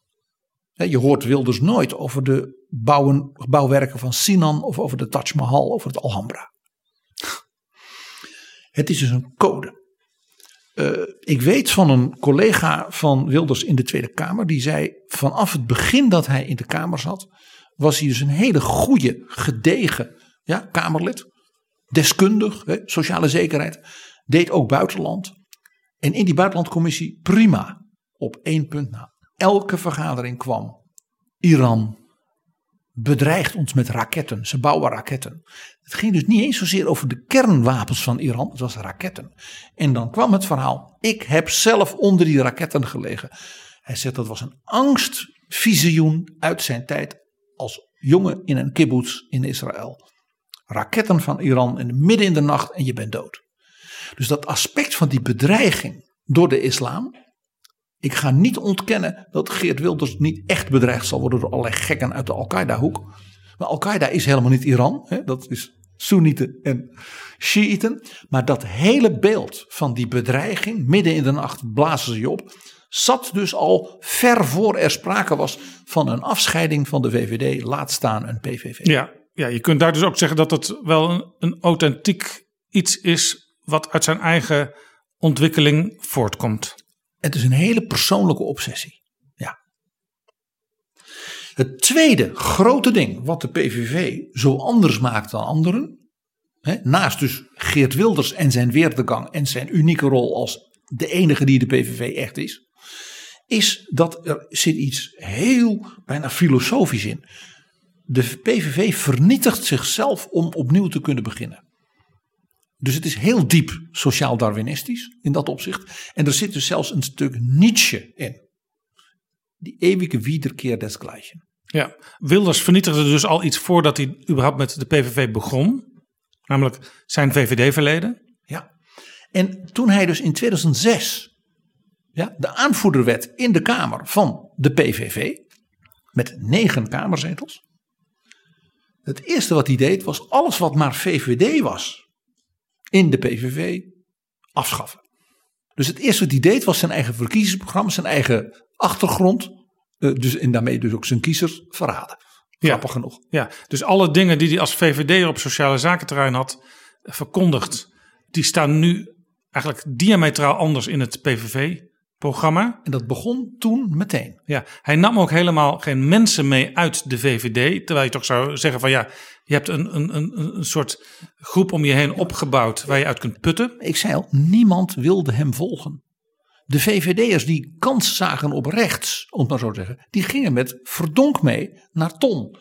Je hoort Wilders nooit over de bouwen, bouwwerken van Sinan of over de Taj Mahal, over het Alhambra. Het is dus een code. Uh, ik weet van een collega van Wilders in de Tweede Kamer. Die zei vanaf het begin dat hij in de Kamer zat. Was hij dus een hele goede, gedegen ja, Kamerlid. Deskundig, hè, sociale zekerheid. Deed ook buitenland. En in die buitenlandcommissie prima. Op één punt na. Elke vergadering kwam. Iran bedreigt ons met raketten. Ze bouwen raketten. Het ging dus niet eens zozeer over de kernwapens van Iran. Het was raketten. En dan kwam het verhaal. Ik heb zelf onder die raketten gelegen. Hij zegt dat was een angstvisioen uit zijn tijd als jongen in een kibbutz in Israël. Raketten van Iran in midden in de nacht en je bent dood. Dus dat aspect van die bedreiging door de islam. Ik ga niet ontkennen dat Geert Wilders niet echt bedreigd zal worden door allerlei gekken uit de Al-Qaeda-hoek. Maar Al-Qaeda is helemaal niet Iran. Hè? Dat is Soenieten en Shiiten. Maar dat hele beeld van die bedreiging, midden in de nacht blazen ze je op. Zat dus al ver voor er sprake was van een afscheiding van de VVD, laat staan een PVV. Ja, ja je kunt daar dus ook zeggen dat het wel een, een authentiek iets is wat uit zijn eigen ontwikkeling voortkomt. Het is een hele persoonlijke obsessie. Ja. Het tweede grote ding wat de PVV zo anders maakt dan anderen. Naast dus Geert Wilders en zijn weertegang en zijn unieke rol als de enige die de PVV echt is. Is dat er zit iets heel bijna filosofisch in. De PVV vernietigt zichzelf om opnieuw te kunnen beginnen. Dus het is heel diep sociaal-darwinistisch in dat opzicht. En er zit dus zelfs een stuk Nietzsche in. Die eeuwige wiederkeer desgleichen. Ja, Wilders vernietigde dus al iets voordat hij überhaupt met de PVV begon. Namelijk zijn VVD-verleden. Ja, en toen hij dus in 2006 ja, de aanvoerder werd in de Kamer van de PVV. Met negen kamerzetels. Het eerste wat hij deed was alles wat maar VVD was in de PVV afschaffen. Dus het eerste wat hij deed was zijn eigen verkiezingsprogramma, zijn eigen achtergrond. Uh, dus, en daarmee dus ook zijn kiezers verraden. Grappig ja, genoeg. Ja, dus alle dingen die hij als VVD op sociale zakenterrein had verkondigd, die staan nu eigenlijk diametraal anders in het PVV-programma. En dat begon toen meteen. Ja, hij nam ook helemaal geen mensen mee uit de VVD. Terwijl je toch zou zeggen van ja, je hebt een, een, een, een soort groep om je heen opgebouwd waar je uit kunt putten. Ik zei al, niemand wilde hem volgen. De VVD'ers die kans zagen op rechts, om het maar zo te zeggen, die gingen met verdonk mee naar Ton.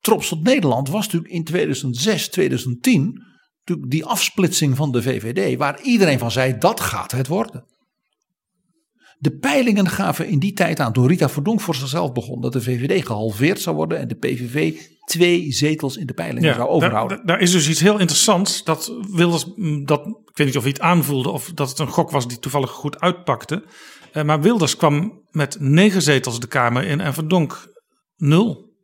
Trops tot Nederland was natuurlijk in 2006, 2010 natuurlijk die afsplitsing van de VVD, waar iedereen van zei dat gaat het worden. De peilingen gaven in die tijd aan, toen Rita Verdonk voor zichzelf begon, dat de VVD gehalveerd zou worden en de PVV twee zetels in de peilingen zou overhouden. Daar, daar, is dus iets heel interessants. Dat Wilders, mm, dat, ik weet niet of hij het aanvoelde of dat het een gok was die toevallig goed uitpakte. Uh, maar Wilders kwam met negen zetels de Kamer in en Verdonk nul.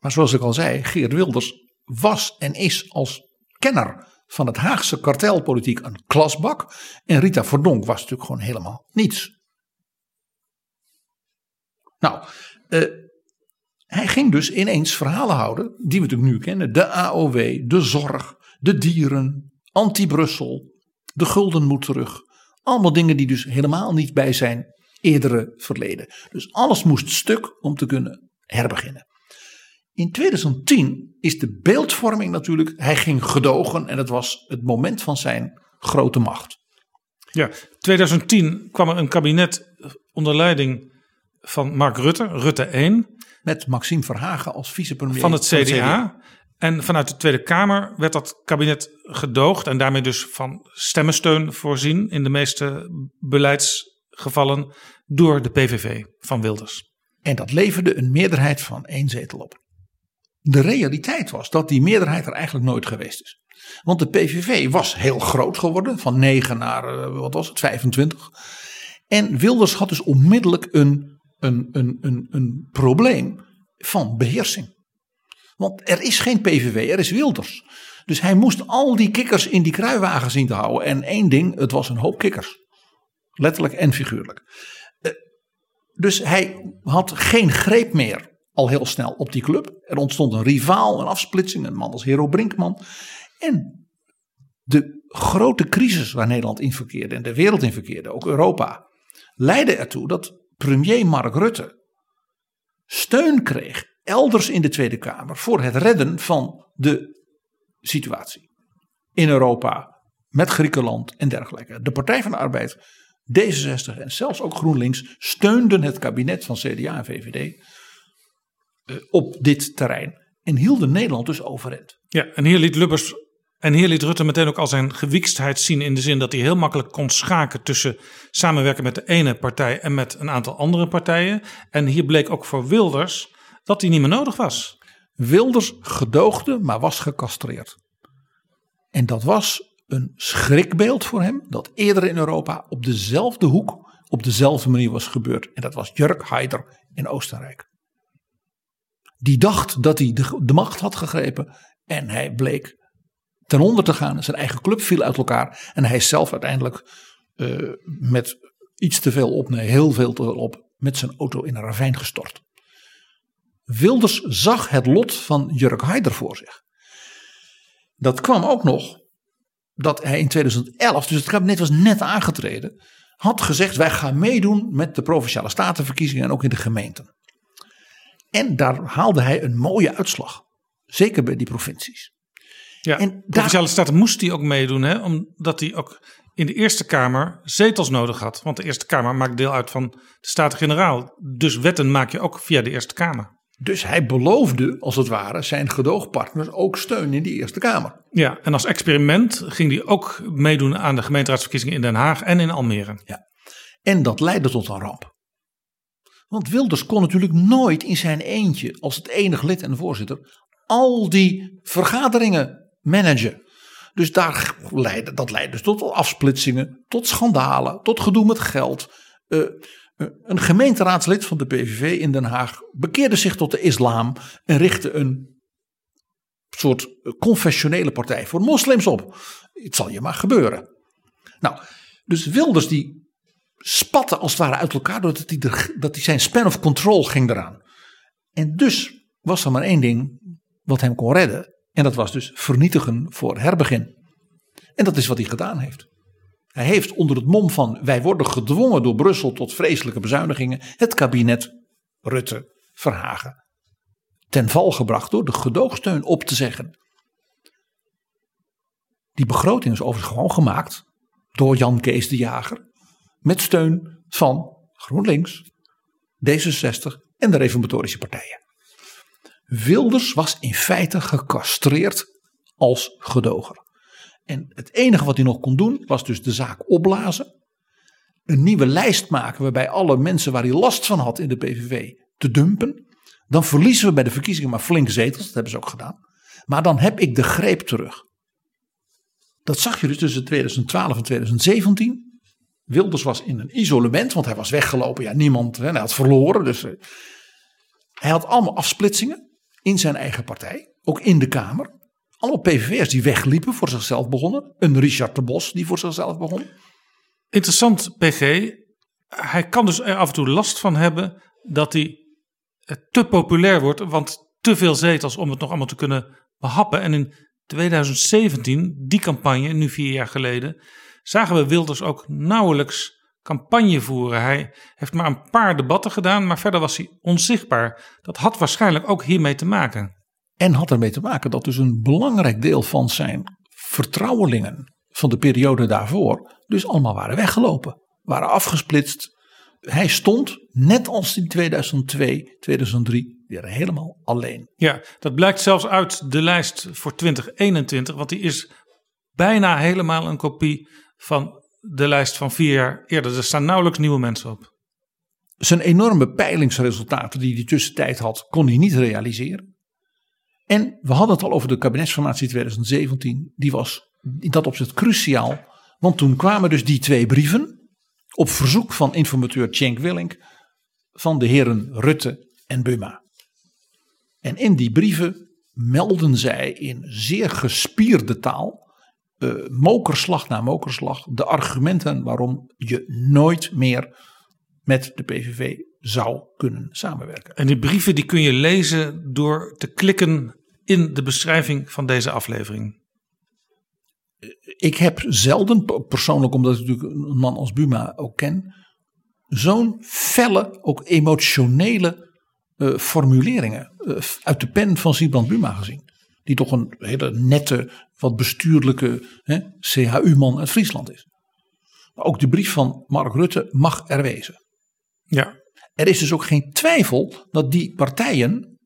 Maar zoals ik al zei, Geert Wilders was en is als kenner van het Haagse kartelpolitiek een klasbak. En Rita Verdonk was natuurlijk gewoon helemaal niets. Nou, uh, hij ging dus ineens verhalen houden, die we natuurlijk nu kennen. De AOW, de zorg, de dieren, anti-Brussel, de gulden moet terug. Allemaal dingen die dus helemaal niet bij zijn eerdere verleden. Dus alles moest stuk om te kunnen herbeginnen. In 2010 is de beeldvorming natuurlijk, hij ging gedogen en het was het moment van zijn grote macht. Ja, 2010 kwam er een kabinet onder leiding van Mark Rutte, Rutte 1. Met Maxime Verhagen als vicepremier. Van het CDA. En vanuit de Tweede Kamer werd dat kabinet gedoogd en daarmee dus van stemmensteun voorzien in de meeste beleidsgevallen door de PVV van Wilders. En dat leverde een meerderheid van één zetel op. De realiteit was dat die meerderheid er eigenlijk nooit geweest is. Want de PVV was heel groot geworden, van 9 naar, eh, wat was het, 25. En Wilders had dus onmiddellijk een een, een, een, een probleem van beheersing. Want er is geen PVV, er is Wilders. Dus hij moest al die kikkers in die kruiwagen zien te houden. En één ding, het was een hoop kikkers. Letterlijk en figuurlijk. Eh, dus hij had geen greep meer al heel snel op die club. Er ontstond een rivaal, een afsplitsing, een man als Hero Brinkman. En de grote crisis waar Nederland in verkeerde en de wereld in verkeerde, ook Europa, leidde ertoe dat premier Mark Rutte steun kreeg elders in de Tweede Kamer voor het redden van de situatie in Europa met Griekenland en dergelijke. De Partij van de Arbeid, D66 en zelfs ook GroenLinks steunden het kabinet van CDA en VVD op dit terrein en hielden Nederland dus overeind. Ja, en hier liet Lubbers en hier liet Rutte meteen ook al zijn gewiekstheid zien in de zin dat hij heel makkelijk kon schaken tussen samenwerken met de ene partij en met een aantal andere partijen. En hier bleek ook voor Wilders dat hij niet meer nodig was. Wilders gedoogde, maar was gecastreerd. En dat was een schrikbeeld voor hem dat eerder in Europa op dezelfde hoek, op dezelfde manier was gebeurd. En dat was Jörg Haider in Oostenrijk. Die dacht dat hij de, macht had gegrepen en hij bleek ten onder te gaan. Zijn eigen club viel uit elkaar en hij is zelf uiteindelijk uh, met iets te veel op, nee, heel veel te veel op, met zijn auto in een ravijn gestort. Wilders zag het lot van Jurk Haider voor zich. Dat kwam ook nog dat hij in 2011, dus het kabinet was net aangetreden, had gezegd: wij gaan meedoen met de provinciale statenverkiezingen en ook in de gemeenten. En daar haalde hij een mooie uitslag. Zeker bij die provincies. Ja, en provinciale staten moest hij ook meedoen, hè, omdat hij ook in de Eerste Kamer zetels nodig had. Want de Eerste Kamer maakt deel uit van de Staten-Generaal. Dus wetten maak je ook via de Eerste Kamer. Dus hij beloofde, als het ware, zijn gedoogpartners ook steun in die Eerste Kamer. Ja, en als experiment ging hij ook meedoen aan de gemeenteraadsverkiezingen in Den Haag en in Almere. Ja. En dat leidde tot een ramp. Want Wilders kon natuurlijk nooit in zijn eentje, als het enige lid en voorzitter, al die vergaderingen managen. Dus daar leidde, dat leidde dus tot afsplitsingen, tot schandalen, tot gedoe met geld. Uh, een gemeenteraadslid van de PVV in Den Haag bekeerde zich tot de islam en richtte een soort confessionele partij voor moslims op. Het zal je maar gebeuren. Nou, dus Wilders die spatte als het ware uit elkaar doordat hij, dat hij zijn span of control ging eraan. En dus was er maar één ding wat hem kon redden. En dat was dus vernietigen voor herbegin. En dat is wat hij gedaan heeft. Hij heeft onder het mom van wij worden gedwongen door Brussel tot vreselijke bezuinigingen het kabinet Rutte Verhagen ten val gebracht door de gedoogsteun op te zeggen. Die begroting is overigens gewoon gemaakt door Jan Kees de Jager met steun van GroenLinks, D66 en de reformatorische partijen. Wilders was in feite gecastreerd als gedoger. En het enige wat hij nog kon doen was dus de zaak opblazen. Een nieuwe lijst maken waarbij alle mensen waar hij last van had in de PVV te dumpen. Dan verliezen we bij de verkiezingen maar flink zetels, dat hebben ze ook gedaan. Maar dan heb ik de greep terug. Dat zag je dus tussen 2012 en 2017. Wilders was in een isolement, want hij was weggelopen. Ja, niemand, hè, hij had verloren. Dus eh, hij had allemaal afsplitsingen in zijn eigen partij, ook in de Kamer. Allemaal PVV'ers die wegliepen, voor zichzelf begonnen. Een Richard de Bos die voor zichzelf begon. Interessant, PG. Hij kan dus af en toe last van hebben dat hij te populair wordt, want te veel zetels om het nog allemaal te kunnen behappen. En in 2017, die campagne, nu vier jaar geleden, zagen we Wilders ook nauwelijks campagne voeren. Hij heeft maar een paar debatten gedaan, maar verder was hij onzichtbaar. Dat had waarschijnlijk ook hiermee te maken. En had ermee te maken dat dus een belangrijk deel van zijn vertrouwelingen van de periode daarvoor dus allemaal waren weggelopen, waren afgesplitst. Hij stond, net als in 2002, 2003, weer helemaal alleen. Ja, dat blijkt zelfs uit de lijst voor 2021, want die is bijna helemaal een kopie van de lijst van vier jaar eerder. Er staan nauwelijks nieuwe mensen op. Zijn enorme peilingsresultaten die hij tussentijd had, kon hij niet realiseren. En we hadden het al over de kabinetsformatie 2017. Die was in dat opzicht cruciaal. Want toen kwamen dus die twee brieven. Op verzoek van informateur Cenk Willink. Van de heren Rutte en Buma. En in die brieven melden zij in zeer gespierde taal. Uh, mokerslag na mokerslag. De argumenten waarom je nooit meer met de PVV zou kunnen samenwerken. En die brieven die kun je lezen door te klikken in de beschrijving van deze aflevering. ik heb zelden, persoonlijk omdat ik natuurlijk een man als Buma ook ken, zo'n felle, ook emotionele uh, formuleringen uh, uit de pen van Siebrand Buma gezien. Die toch een hele nette, wat bestuurlijke CHU-man uit Friesland is. Maar ook de brief van Mark Rutte mag er wezen. Ja. Er is dus ook geen twijfel dat die partijen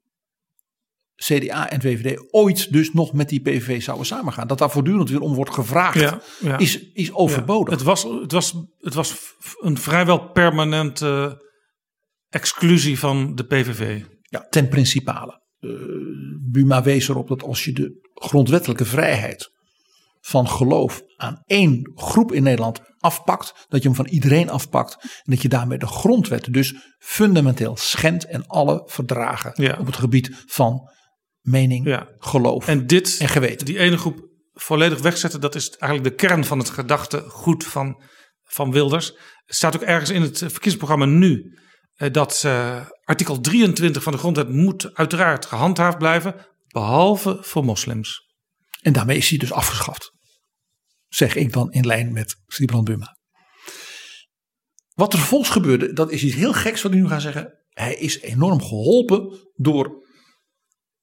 CDA en VVD ooit dus nog met die PVV zouden samengaan. Dat daar voortdurend weer om wordt gevraagd, Is, is overbodig. Het, was, het, was, het was een vrijwel permanente exclusie van de PVV. Ja, ten principale. Uh, Buma wees erop dat als je de grondwettelijke vrijheid van geloof aan één groep in Nederland afpakt, dat je hem van iedereen afpakt en dat je daarmee de grondwet dus fundamenteel schendt en alle verdragen op het gebied van mening, ja. geloof en, dit, en geweten. Die ene groep volledig wegzetten, dat is eigenlijk de kern van het gedachtegoed van, van Wilders. Het staat ook ergens in het verkiezingsprogramma nu eh, dat uh, artikel 23 van de grondwet moet uiteraard gehandhaafd blijven, behalve voor moslims. En daarmee is hij dus afgeschaft. Zeg ik dan in lijn met Sibrand Buma. Wat er vervolgens gebeurde, dat is iets heel geks wat ik nu ga zeggen. Hij is enorm geholpen door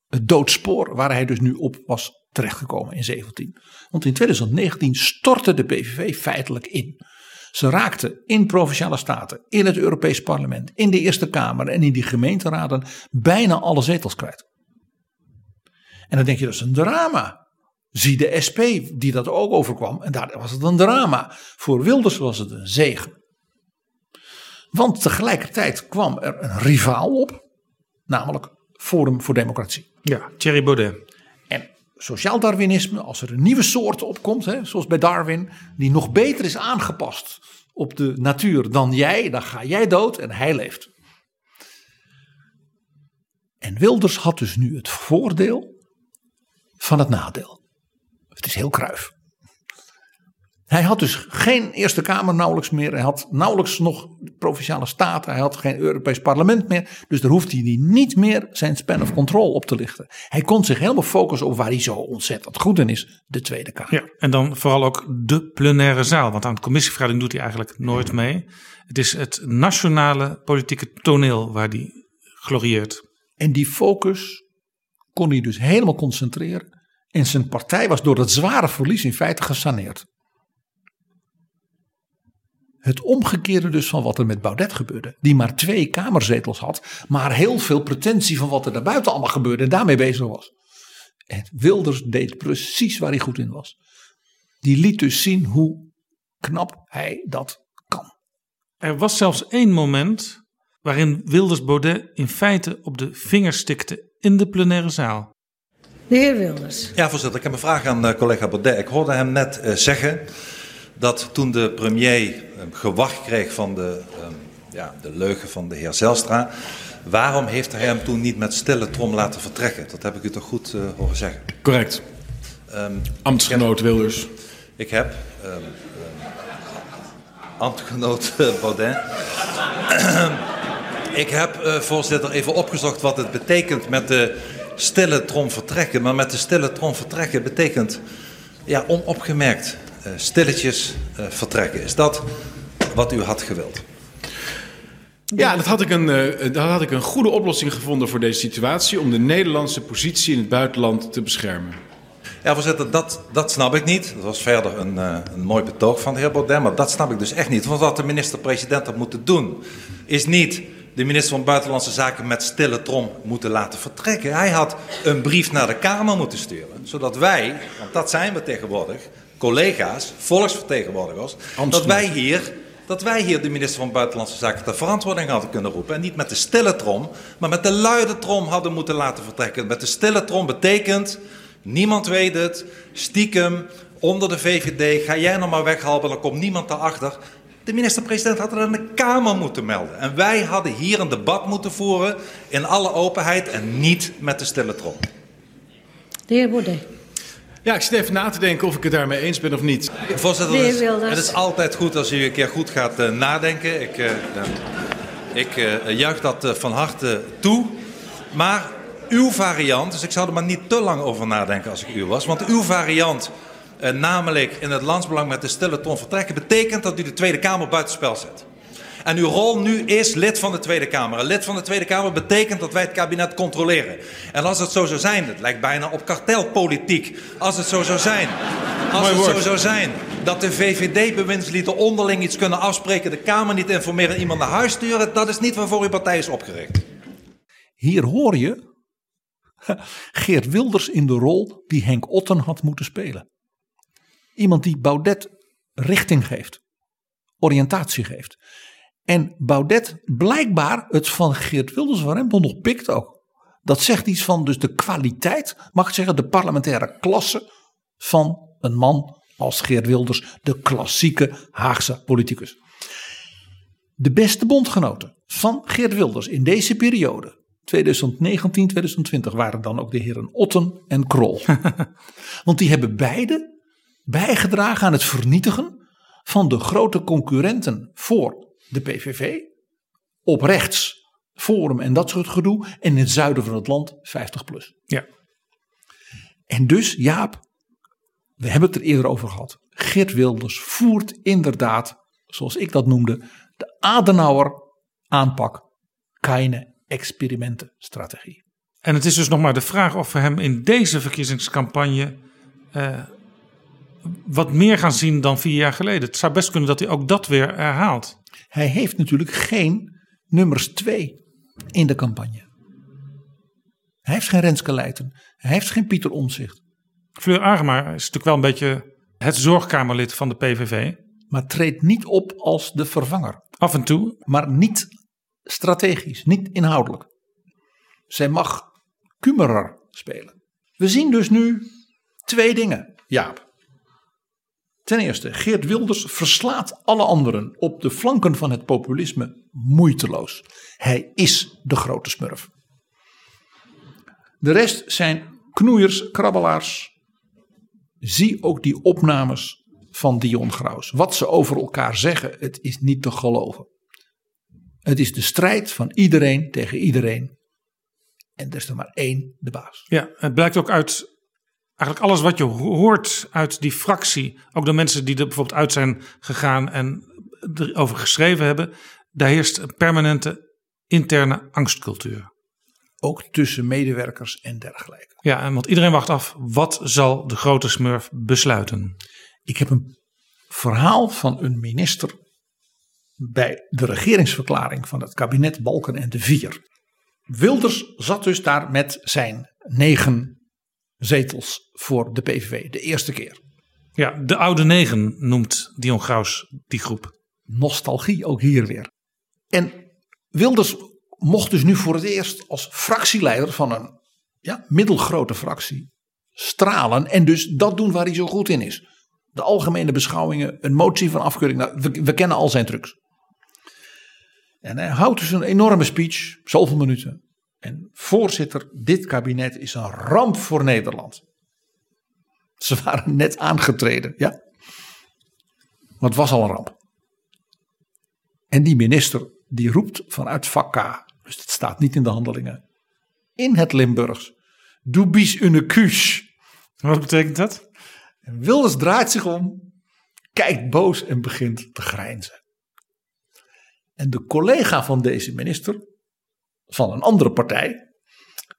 het doodspoor waar hij dus nu op was terechtgekomen in 17. Want in 2019 stortte de PVV feitelijk in. Ze raakten in provinciale staten, in het Europees Parlement, in de Eerste Kamer en in die gemeenteraden bijna alle zetels kwijt. En dan denk je dat is een drama. Zie de SP die dat ook overkwam en daar was het een drama. Voor Wilders was het een zegen. Want tegelijkertijd kwam er een rivaal op, namelijk Forum voor Democratie. Ja, Thierry Baudet. Sociaal Darwinisme, als er een nieuwe soort opkomt, hè, zoals bij Darwin, die nog beter is aangepast op de natuur dan jij, dan ga jij dood en hij leeft. En Wilders had dus nu het voordeel van het nadeel. Het is heel kruif. Hij had dus geen Eerste Kamer nauwelijks meer. Hij had nauwelijks nog provinciale staten. Hij had geen Europees parlement meer. Dus daar hoefde hij niet meer zijn span of control op te lichten. Hij kon zich helemaal focussen op waar hij zo ontzettend goed in is. De Tweede Kamer. Ja, en dan vooral ook de plenaire zaal. Want aan de commissievergadering doet hij eigenlijk nooit mee. Het is het nationale politieke toneel waar hij glorieert. En die focus kon hij dus helemaal concentreren. En zijn partij was door het zware verlies in feite gesaneerd. Het omgekeerde dus van wat er met Baudet gebeurde. Die maar twee kamerzetels had. Maar heel veel pretentie van wat er daarbuiten allemaal gebeurde. En daarmee bezig was. En Wilders deed precies waar hij goed in was. Die liet dus zien hoe knap hij dat kan. Er was zelfs één moment waarin Wilders Baudet in feite op de vingers stikte in de plenaire zaal. De heer Wilders. Ja, voorzitter. Ik heb een vraag aan uh, collega Baudet. Ik hoorde hem net uh, zeggen dat toen de premier ehm, gewacht kreeg van de, um, ja, de leugen van de heer Zelstra, waarom heeft hij hem toen niet met stille trom laten vertrekken? Dat heb ik u toch goed uh, horen zeggen? Correct. Um, Ambtsgenoot Wilders. Ik heb ambtgenoot uh, Baudin. ik heb, uh, voorzitter, even opgezocht wat het betekent met de stille trom vertrekken. Maar met de stille trom vertrekken betekent ja, onopgemerkt eh, stilletjes eh, vertrekken. Is dat wat u had gewild? Ja, dat had, ik een, uh, dat had ik een goede oplossing gevonden voor deze situatie om de Nederlandse positie in het buitenland te beschermen. Ja, voorzitter, dat, dat snap ik niet. Dat was verder een, uh, een mooi betoog van de heer Baudet, maar dat snap ik dus echt niet. Want wat de minister-president had moeten doen, is niet de minister van Buitenlandse Zaken met stille trom moeten laten vertrekken. Hij had een brief naar de Kamer moeten sturen, zodat wij, want dat zijn we tegenwoordig, collega's, volksvertegenwoordigers, dat wij, hier, dat wij hier de minister van Buitenlandse Zaken ter verantwoording hadden kunnen roepen. En niet met de stille trom, maar met de luide trom hadden moeten laten vertrekken. Met de stille trom betekent, niemand weet het, stiekem, onder de VVD, ga jij nog maar weghalven, dan komt niemand daarachter. De minister-president had het aan de Kamer moeten melden. En wij hadden hier een debat moeten voeren in alle openheid en niet met de stille trom. De heer Baudet. Ja, ik zit even na te denken of ik het daarmee eens ben of niet. Voorzitter, het is, het is altijd goed als u een keer goed gaat uh, nadenken. Ik, uh, ik uh, juich dat van harte toe. Maar uw variant, dus ik zou er maar niet te lang over nadenken als ik u was. Want uw variant eh, namelijk in het landsbelang met de stille ton vertrekken, betekent dat u de Tweede Kamer buitenspel zet. En uw rol nu is lid van de Tweede Kamer. Lid van de Tweede Kamer betekent dat wij het kabinet controleren. En als het zo zou zijn, het lijkt bijna op kartelpolitiek. Als het zo zou zijn, als het zo zou zijn dat de VVD-bewindslieden onderling iets kunnen afspreken, de Kamer niet informeren en iemand naar huis sturen, dat is niet waarvoor uw partij is opgericht. Hier hoor je Geert Wilders in de rol die Henk Otten had moeten spelen. Iemand die Baudet richting geeft, oriëntatie geeft. En Baudet blijkbaar het van Geert Wilders van Rempel nog pikt ook. Dat zegt iets van dus de kwaliteit, mag ik zeggen, de parlementaire klasse van een man als Geert Wilders, de klassieke Haagse politicus. De beste bondgenoten van Geert Wilders in deze periode, 2019, 2020, waren dan ook de heren Otten en Krol. Want die hebben beide bijgedragen aan het vernietigen van de grote concurrenten voor de PVV. Op rechts, Forum en dat soort gedoe. En in het zuiden van het land 50 plus. Ja. En dus, Jaap, we hebben het er eerder over gehad. Geert Wilders voert inderdaad, zoals ik dat noemde, de Adenauer aanpak. Keine experimentenstrategie. En het is dus nog maar de vraag of we hem in deze verkiezingscampagne eh, wat meer gaan zien dan vier jaar geleden. Het zou best kunnen dat hij ook dat weer herhaalt. Hij heeft natuurlijk geen nummers twee in de campagne. Hij heeft geen Renske Leijten. Hij heeft geen Pieter Omzicht. Fleur Agema is natuurlijk wel een beetje het zorgkamerlid van de PVV. Maar treedt niet op als de vervanger. Af en toe. Maar niet strategisch, niet inhoudelijk. Zij mag kumerer spelen. We zien dus nu twee dingen, Jaap. Ten eerste, Geert Wilders verslaat alle anderen op de flanken van het populisme moeiteloos. Hij is de grote smurf. De rest zijn knoeiers, krabbelaars. Zie ook die opnames van Dion Graus. Wat ze over elkaar zeggen, het is niet te geloven. Het is de strijd van iedereen tegen iedereen. En er is er maar één de baas. Ja, het blijkt ook uit eigenlijk alles wat je hoort uit die fractie. Ook de mensen die er bijvoorbeeld uit zijn gegaan en erover geschreven hebben. Daar heerst een permanente interne angstcultuur. Ook tussen medewerkers en dergelijke. Ja, en want iedereen wacht af. Wat zal de grote smurf besluiten? Ik heb een verhaal van een minister bij de regeringsverklaring van het kabinet Balken en de Vier. Wilders zat dus daar met zijn negen zetels voor de PVV, de eerste keer. Ja, de oude negen noemt Dion Graus die groep. Nostalgie ook hier weer. En Wilders mocht dus nu voor het eerst als fractieleider van een ja, middelgrote fractie stralen en dus dat doen waar hij zo goed in is. De algemene beschouwingen, een motie van afkeuring. Nou, we, we kennen al zijn trucs. En hij houdt dus een enorme speech, zoveel minuten. En voorzitter, dit kabinet is een ramp voor Nederland. Ze waren net aangetreden, ja. Maar het was al een ramp. En die minister die roept vanuit vak K, dus het staat niet in de handelingen, in het Limburgs. Du bist une. Wat betekent dat? En Wilders draait zich om, kijkt boos en begint te grijnzen. En de collega van deze minister, van een andere partij,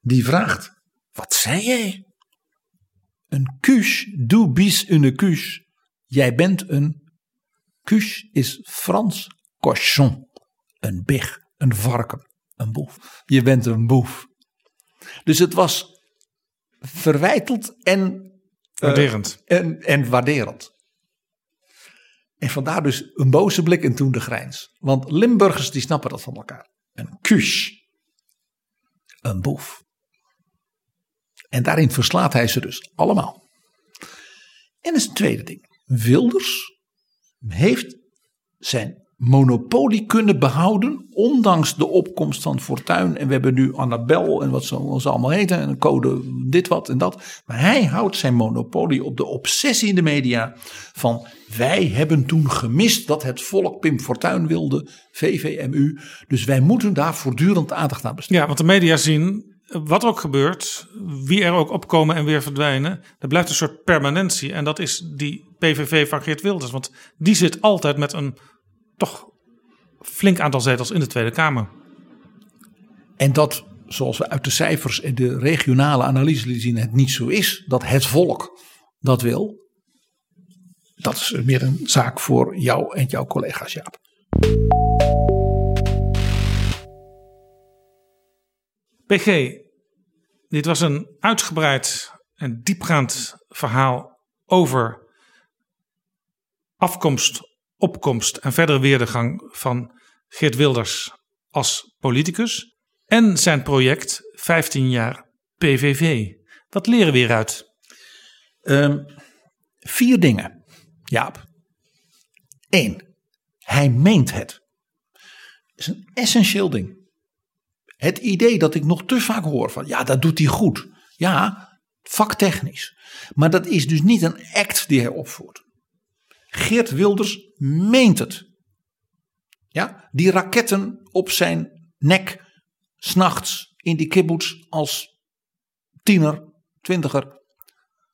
die vraagt: Wat zei jij? Een kuus, du bis une kuus. Jij bent een. Kuus is Frans cochon. Een big, een varken, een boef. Je bent een boef. Dus het was verwijteld en. Waarderend. Uh, en, en waarderend. En vandaar dus een boze blik en toen de grijns. Want Limburgers die snappen dat van elkaar. Een kuus. Een boef. En daarin verslaat hij ze dus allemaal. En dat is een tweede ding. Wilders heeft zijn monopolie kunnen behouden. Ondanks de opkomst van Fortuin. En we hebben nu Annabel en wat ze, allemaal heten. En code dit wat en dat. Maar hij houdt zijn monopolie op de obsessie in de media. Van wij hebben toen gemist dat het volk Pim Fortuyn wilde. VVMU. Dus wij moeten daar voortdurend aandacht aan besteden. Ja, want de media zien wat ook gebeurt, wie er ook opkomen en weer verdwijnen, er blijft een soort permanentie. En dat is die PVV van Geert Wilders. Want die zit altijd met een toch flink aantal zetels in de Tweede Kamer. En dat, zoals we uit de cijfers en de regionale analyse zien, het niet zo is. Dat het volk dat wil. Dat is meer een zaak voor jou en jouw collega's, Jaap. PG, dit was een uitgebreid en diepgaand verhaal over afkomst, opkomst en verdere weerdegang van Geert Wilders als politicus en zijn project 15 jaar PVV. Wat leren we hieruit? Um, vier dingen, Jaap. Eén, hij meent het. Dat is een essentieel ding. Het idee dat ik nog te vaak hoor van ja, dat doet hij goed. Ja, vaktechnisch. Maar dat is dus niet een act die hij opvoert. Geert Wilders meent het. Ja, die raketten op zijn nek, s'nachts in die kibbutz als tiener, twintiger.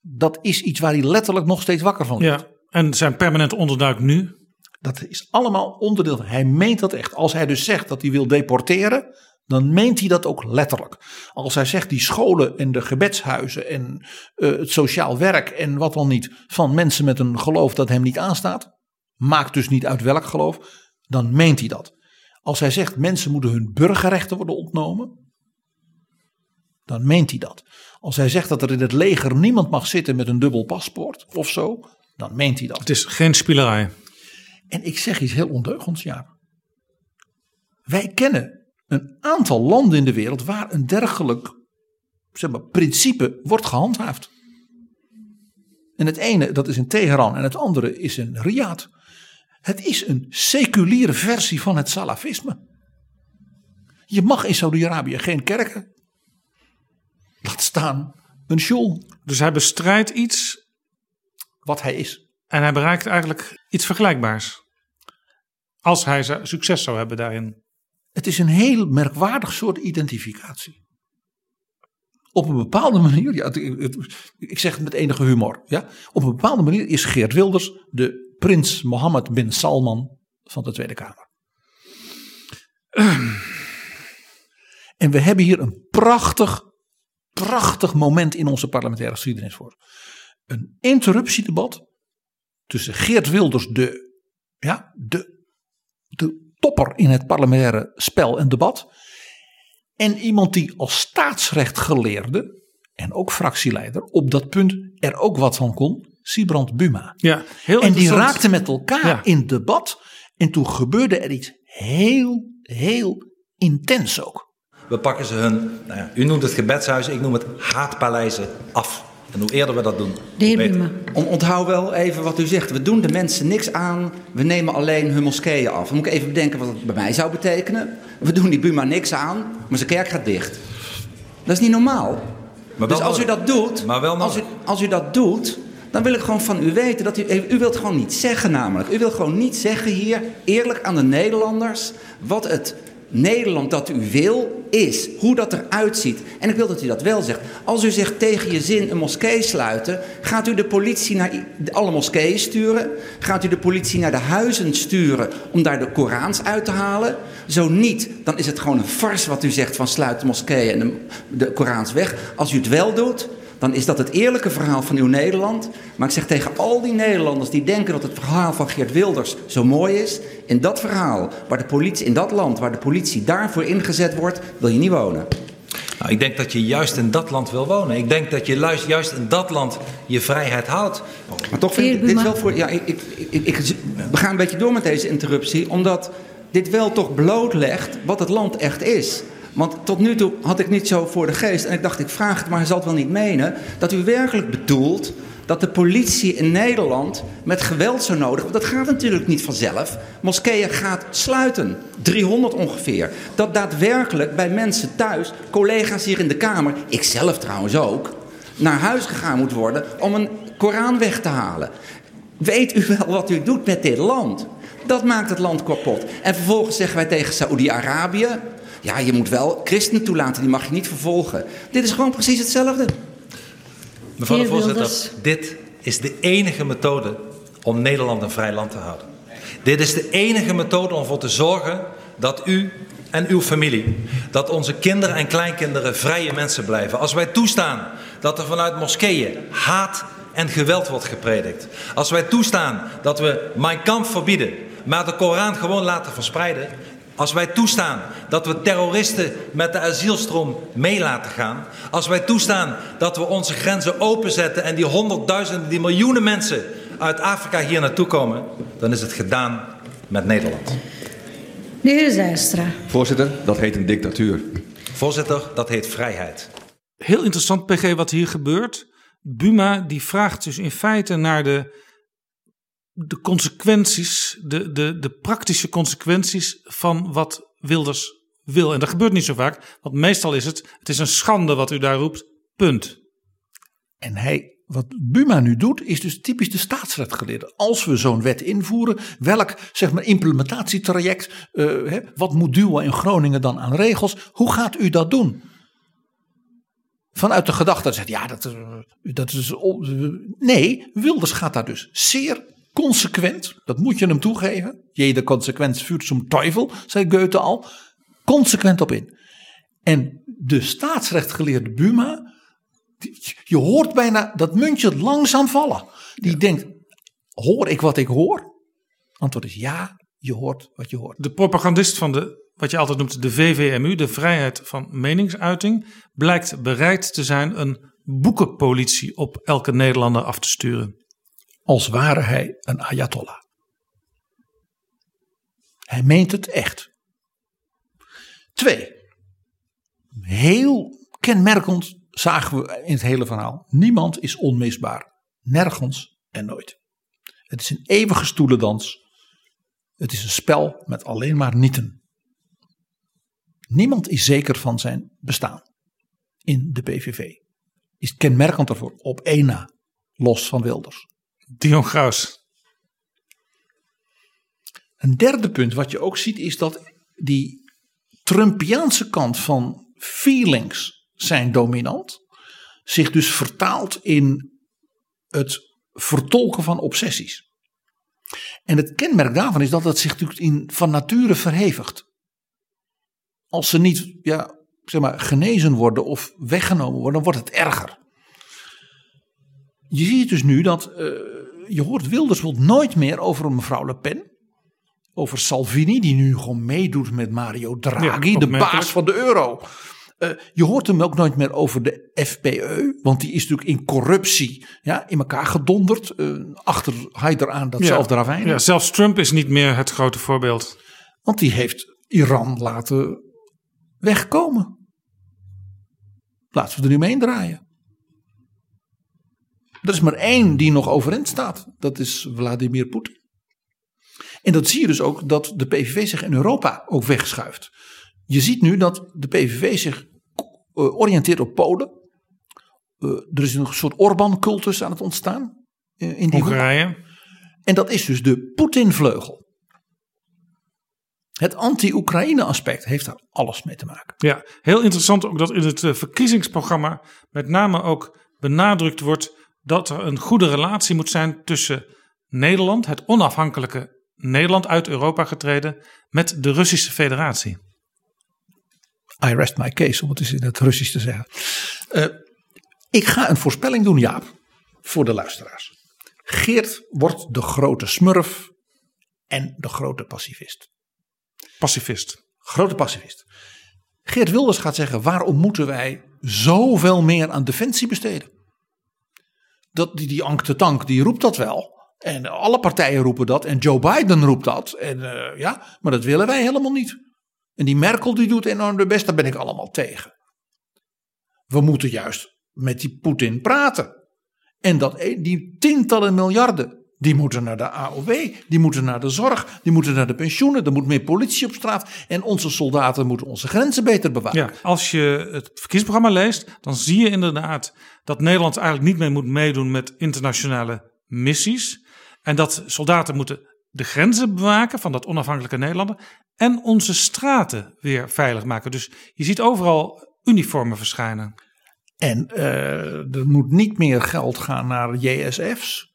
Dat is iets waar hij letterlijk nog steeds wakker van ligt. Ja, en zijn permanent onderduik nu? Dat is allemaal onderdeel. Hij meent dat echt. Als hij dus zegt dat hij wil deporteren, dan meent hij dat ook letterlijk. Als hij zegt die scholen en de gebedshuizen en uh, het sociaal werk en wat dan niet van mensen met een geloof dat hem niet aanstaat, maakt dus niet uit welk geloof, dan meent hij dat. Als hij zegt mensen moeten hun burgerrechten worden ontnomen, dan meent hij dat. Als hij zegt dat er in het leger niemand mag zitten met een dubbel paspoort of zo, dan meent hij dat. Het is geen spielerij. En ik zeg iets heel ondeugends, ja. Wij kennen een aantal landen in de wereld waar een dergelijk zeg maar, principe wordt gehandhaafd. En het ene, dat is in Teheran en het andere is in Riyadh. Het is een seculiere versie van het salafisme. Je mag in Saudi-Arabië geen kerken. Laat staan een shul. Dus hij bestrijdt iets. Wat hij is. En hij bereikt eigenlijk iets vergelijkbaars. Als hij succes zou hebben daarin. Het is een heel merkwaardig soort identificatie. Op een bepaalde manier, ja, ik zeg het met enige humor. Ja, op een bepaalde manier is Geert Wilders de prins Mohammed bin Salman van de Tweede Kamer. En we hebben hier een prachtig, prachtig moment in onze parlementaire geschiedenis voor. Een interruptiedebat tussen Geert Wilders, de, ja, de, de topper in het parlementaire spel en debat. En iemand die als staatsrechtgeleerde en ook fractieleider op dat punt er ook wat van kon, Sibrand Buma. Ja, heel en die raakten met elkaar in debat. En toen gebeurde er iets heel, heel intens ook. We pakken ze hun, nou ja, u noemt het gebedshuizen, ik noem het haatpaleizen af. En hoe eerder we dat doen. De Onthoud wel even wat u zegt. We doen de mensen niks aan. We nemen alleen hun moskeeën af. Dan moet ik even bedenken wat dat bij mij zou betekenen. We doen die Buma niks aan, maar zijn kerk gaat dicht. Dat is niet normaal. Maar dus als u dat doet, maar wel als, u, als u dat doet, dan wil ik gewoon van u weten dat u, u wilt gewoon niet zeggen namelijk. U wilt gewoon niet zeggen hier, eerlijk aan de Nederlanders, wat het Nederland dat u wil is. Hoe dat eruit ziet. En ik wil dat u dat wel zegt. Als u zegt tegen je zin een moskee sluiten, gaat u de politie naar alle moskeeën sturen? Gaat u de politie naar de huizen sturen om daar de Korans uit te halen? Zo niet, dan is het gewoon een fars wat u zegt van sluit de moskeeën en de, de Korans weg. Als u het wel doet, dan is dat het eerlijke verhaal van uw Nederland. Maar ik zeg tegen al die Nederlanders die denken dat het verhaal van Geert Wilders zo mooi is. In dat verhaal, waar de politie, in dat land waar de politie daarvoor ingezet wordt, wil je niet wonen. Nou, ik denk dat je juist in dat land wil wonen. Ik denk dat je juist in dat land je vrijheid houdt. Maar toch vind ik dit wel voor. Ja, ik, ik, ik, ik, we gaan een beetje door met deze interruptie, omdat dit wel toch blootlegt wat het land echt is. Want tot nu toe had ik niet zo voor de geest. En ik dacht, ik vraag het, maar hij zal het wel niet menen. Dat u werkelijk bedoelt dat de politie in Nederland met geweld zo nodig... Want dat gaat natuurlijk niet vanzelf. Moskeeën gaat sluiten. 300 ongeveer. Dat daadwerkelijk bij mensen thuis, collega's hier in de Kamer... ikzelf trouwens ook, naar huis gegaan moet worden om een Koran weg te halen. Weet u wel wat u doet met dit land? Dat maakt het land kapot. En vervolgens zeggen wij tegen Saoedi-Arabië... Ja, je moet wel christenen toelaten, die mag je niet vervolgen. Dit is gewoon precies hetzelfde. Mevrouw de voorzitter, dit is de enige methode om Nederland een vrij land te houden. Dit is de enige methode om ervoor te zorgen dat u en uw familie, dat onze kinderen en kleinkinderen vrije mensen blijven. Als wij toestaan dat er vanuit moskeeën haat en geweld wordt gepredikt. Als wij toestaan dat we Mein Kampf verbieden, maar de Koran gewoon laten verspreiden. Als wij toestaan dat we terroristen met de asielstroom mee laten gaan. Als wij toestaan dat we onze grenzen openzetten en die honderdduizenden, die miljoenen mensen uit Afrika hier naartoe komen. Dan is het gedaan met Nederland. De heer Zijstra. Voorzitter, dat heet een dictatuur. Voorzitter, dat heet vrijheid. Heel interessant, PG, wat hier gebeurt. Buma die vraagt dus in feite naar de, de consequenties, de, de, de praktische consequenties van wat Wilders wil. En dat gebeurt niet zo vaak, want meestal is het, het is een schande wat u daar roept, punt. En hij, wat Buma nu doet, is dus typisch de staatsrechtgeleerde. Als we zo'n wet invoeren, welk zeg maar, implementatietraject, eh, hè, wat moet Duo in Groningen dan aan regels, hoe gaat u dat doen? Vanuit de gedachte dat zegt, ja, dat, eh, dat is. Nee, Wilders gaat daar dus zeer consequent, dat moet je hem toegeven. Jede consequent vuurt zum Teufel, zei Goethe al. Consequent op in. En de staatsrechtgeleerde Buma, die- je hoort bijna dat muntje langzaam vallen. Die denkt, hoor ik wat ik hoor? Antwoord is ja, je hoort wat je hoort. De propagandist van de, wat je altijd noemt de VVMU, de vrijheid van meningsuiting, blijkt bereid te zijn een boekenpolitie op elke Nederlander af te sturen. Als ware hij een ayatollah. Hij meent het echt. Twee. Heel kenmerkend zagen we in het hele verhaal. Niemand is onmisbaar. Nergens en nooit. Het is een eeuwige stoelendans. Het is een spel met alleen maar nieten. Niemand is zeker van zijn bestaan in de PVV. Is kenmerkend ervoor op één na, los van Wilders. Dion Graus. Een derde punt wat je ook ziet is dat die Trumpiaanse kant van feelings zijn dominant. Zich dus vertaalt in het vertolken van obsessies. En het kenmerk daarvan is dat het zich natuurlijk in, van nature verhevigt. Als ze niet ja, zeg maar, genezen worden of weggenomen worden, dan wordt het erger. Je ziet dus nu dat, eh, je hoort Wilders bijvoorbeeld nooit meer over een mevrouw Le Pen. Over Salvini, die nu gewoon meedoet met Mario Draghi, Ja, de baas van de euro. Eh, je hoort hem ook nooit meer over de FPE, want die is natuurlijk in corruptie ja, in elkaar gedonderd. eh, achter hij eraan datzelfde ja, ravijn. ja, zelfs Trump is niet meer het grote voorbeeld. Want die heeft Iran laten wegkomen. Laten we er nu mee draaien. Er is maar één die nog overeind staat. Dat is Vladimir Poetin. En dat zie je dus ook dat de PVV zich in Europa ook wegschuift. Je ziet nu dat de PVV zich eh, oriënteert op Polen. Eh, er is een soort Orbán-cultus aan het ontstaan. eh, in die hoek. Hongarije. En dat is dus de Poetin-vleugel. Het anti-Oekraïne aspect heeft daar alles mee te maken. Ja, heel interessant ook dat in het verkiezingsprogramma met name ook benadrukt wordt dat er een goede relatie moet zijn tussen Nederland, het onafhankelijke Nederland uit Europa getreden, met de Russische Federatie. I rest my case, om het eens in het Russisch te zeggen. Eh, ik ga een voorspelling doen, Jaap, voor de luisteraars. Geert wordt de grote smurf en de grote pacifist. Pacifist. Grote pacifist. Geert Wilders gaat zeggen: waarom moeten wij zoveel meer aan defensie besteden? Dat, die, die Ank de Tank die roept dat wel. En alle partijen roepen dat. En Joe Biden roept dat. En eh, ja, maar dat willen wij helemaal niet. En die Merkel die doet enorm de best, daar ben ik allemaal tegen. We moeten juist met die Poetin praten. En dat, e- die tientallen miljarden, die moeten naar de AOW, die moeten naar de zorg, die moeten naar de pensioenen, er moet meer politie op straat. En onze soldaten moeten onze grenzen beter bewaken. Ja, als je het verkiezingsprogramma leest, dan zie je inderdaad dat Nederland eigenlijk niet meer moet meedoen met internationale missies. En dat soldaten moeten de grenzen bewaken van dat onafhankelijke Nederland en onze straten weer veilig maken. Dus je ziet overal uniformen verschijnen. En uh, er moet niet meer geld gaan naar JSF's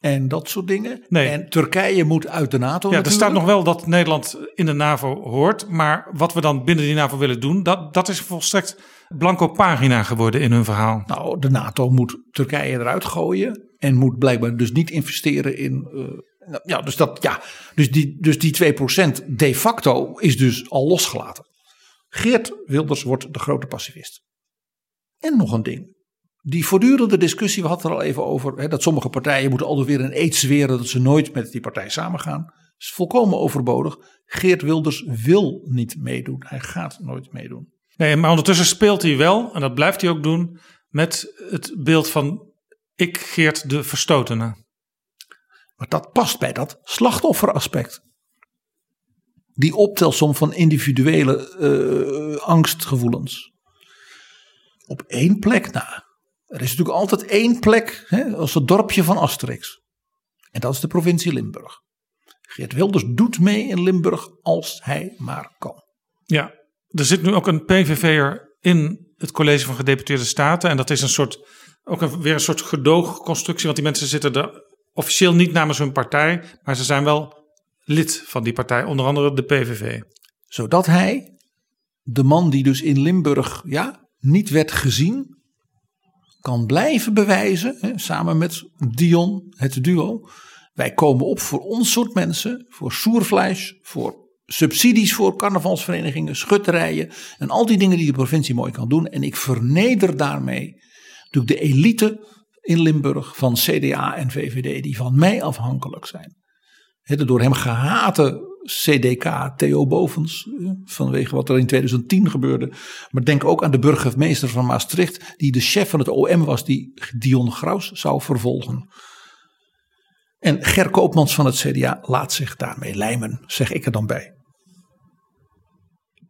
en dat soort dingen. Nee. En Turkije moet uit de NATO. Ja, natuurlijk. er staat nog wel dat Nederland in de NAVO hoort. Maar wat we dan binnen die NAVO willen doen, dat, dat is volstrekt blanco pagina geworden in hun verhaal. Nou, de NATO moet Turkije eruit gooien. En moet blijkbaar dus niet investeren in. Uh, ja, dus, dat, ja, dus, die, dus die 2% de facto is dus al losgelaten. Geert Wilders wordt de grote pacifist. En nog een ding. Die voortdurende discussie, we hadden er al even over, hè, dat sommige partijen moeten altijd weer een eed zweren dat ze nooit met die partij samengaan. is volkomen overbodig. Geert Wilders wil niet meedoen. Hij gaat nooit meedoen. Nee, maar ondertussen speelt hij wel, en dat blijft hij ook doen, met het beeld van ik Geert de verstotene. Maar dat past bij dat slachtofferaspect. Die optelsom van individuele uh, angstgevoelens. Op één plek na. Er is natuurlijk altijd één plek hè, als het dorpje van Asterix. En dat is de provincie Limburg. Geert Wilders doet mee in Limburg als hij maar kan. Ja, er zit nu ook een PVV'er in het college van gedeputeerde staten. En dat is een soort, ook een, weer een soort gedoogconstructie. Want die mensen zitten er officieel niet namens hun partij. Maar ze zijn wel lid van die partij, onder andere de PVV. Zodat hij, de man die dus in Limburg ja, niet werd gezien, kan blijven bewijzen, hè, samen met Dion, het duo. Wij komen op voor ons soort mensen, voor soervlees, voor subsidies voor carnavalsverenigingen, schutterijen en al die dingen die de provincie mooi kan doen. En ik verneder daarmee natuurlijk de elite in Limburg van CDA en VVD die van mij afhankelijk zijn. De door hem gehate CDK Theo Bovens, vanwege wat er in 2010 gebeurde. Maar denk ook aan de burgemeester van Maastricht, die de chef van het OM was, die Dion Graus zou vervolgen. En Ger Koopmans van het CDA laat zich daarmee lijmen, zeg ik er dan bij.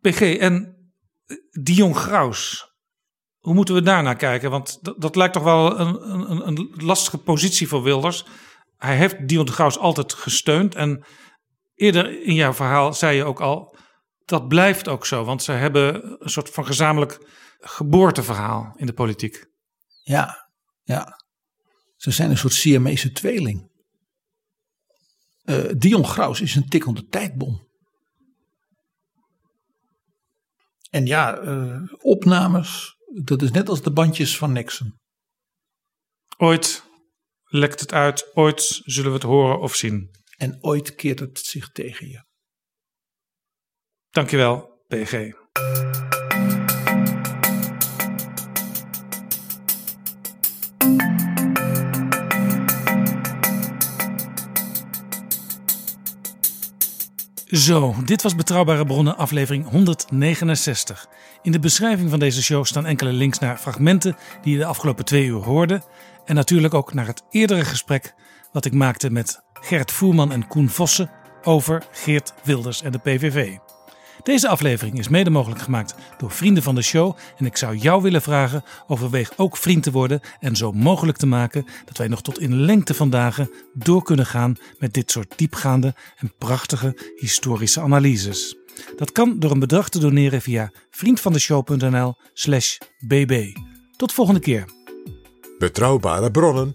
PG en Dion Graus, hoe moeten we daarnaar kijken? Want dat, dat lijkt toch wel een, een, een lastige positie voor Wilders. Hij heeft Dion Graus altijd gesteund en eerder in jouw verhaal zei je ook al, dat blijft ook zo. Want ze hebben een soort van gezamenlijk geboorteverhaal in de politiek. Ja, ja. Ze zijn een soort Siamese tweeling. Uh, Dion Graus is een tikkende tijdbom. En ja, uh, opnames, dat is net als de bandjes van Nixon. Ooit lekt het uit, ooit zullen we het horen of zien. En ooit keert het zich tegen je. Dankjewel, PG. Zo, dit was Betrouwbare Bronnen, aflevering 169. In de beschrijving van deze show staan enkele links naar fragmenten die je de afgelopen twee uur hoorde. En natuurlijk ook naar het eerdere gesprek wat ik maakte met Gert Voerman en Koen Vossen over Geert Wilders en de PVV. Deze aflevering is mede mogelijk gemaakt door vrienden van de show en ik zou jou willen vragen overweeg ook vriend te worden en zo mogelijk te maken dat wij nog tot in lengte van dagen door kunnen gaan met dit soort diepgaande en prachtige historische analyses. Dat kan door een bedrag te doneren via vriendvandeshow.nl/slash bb. Tot volgende keer. Betrouwbare bronnen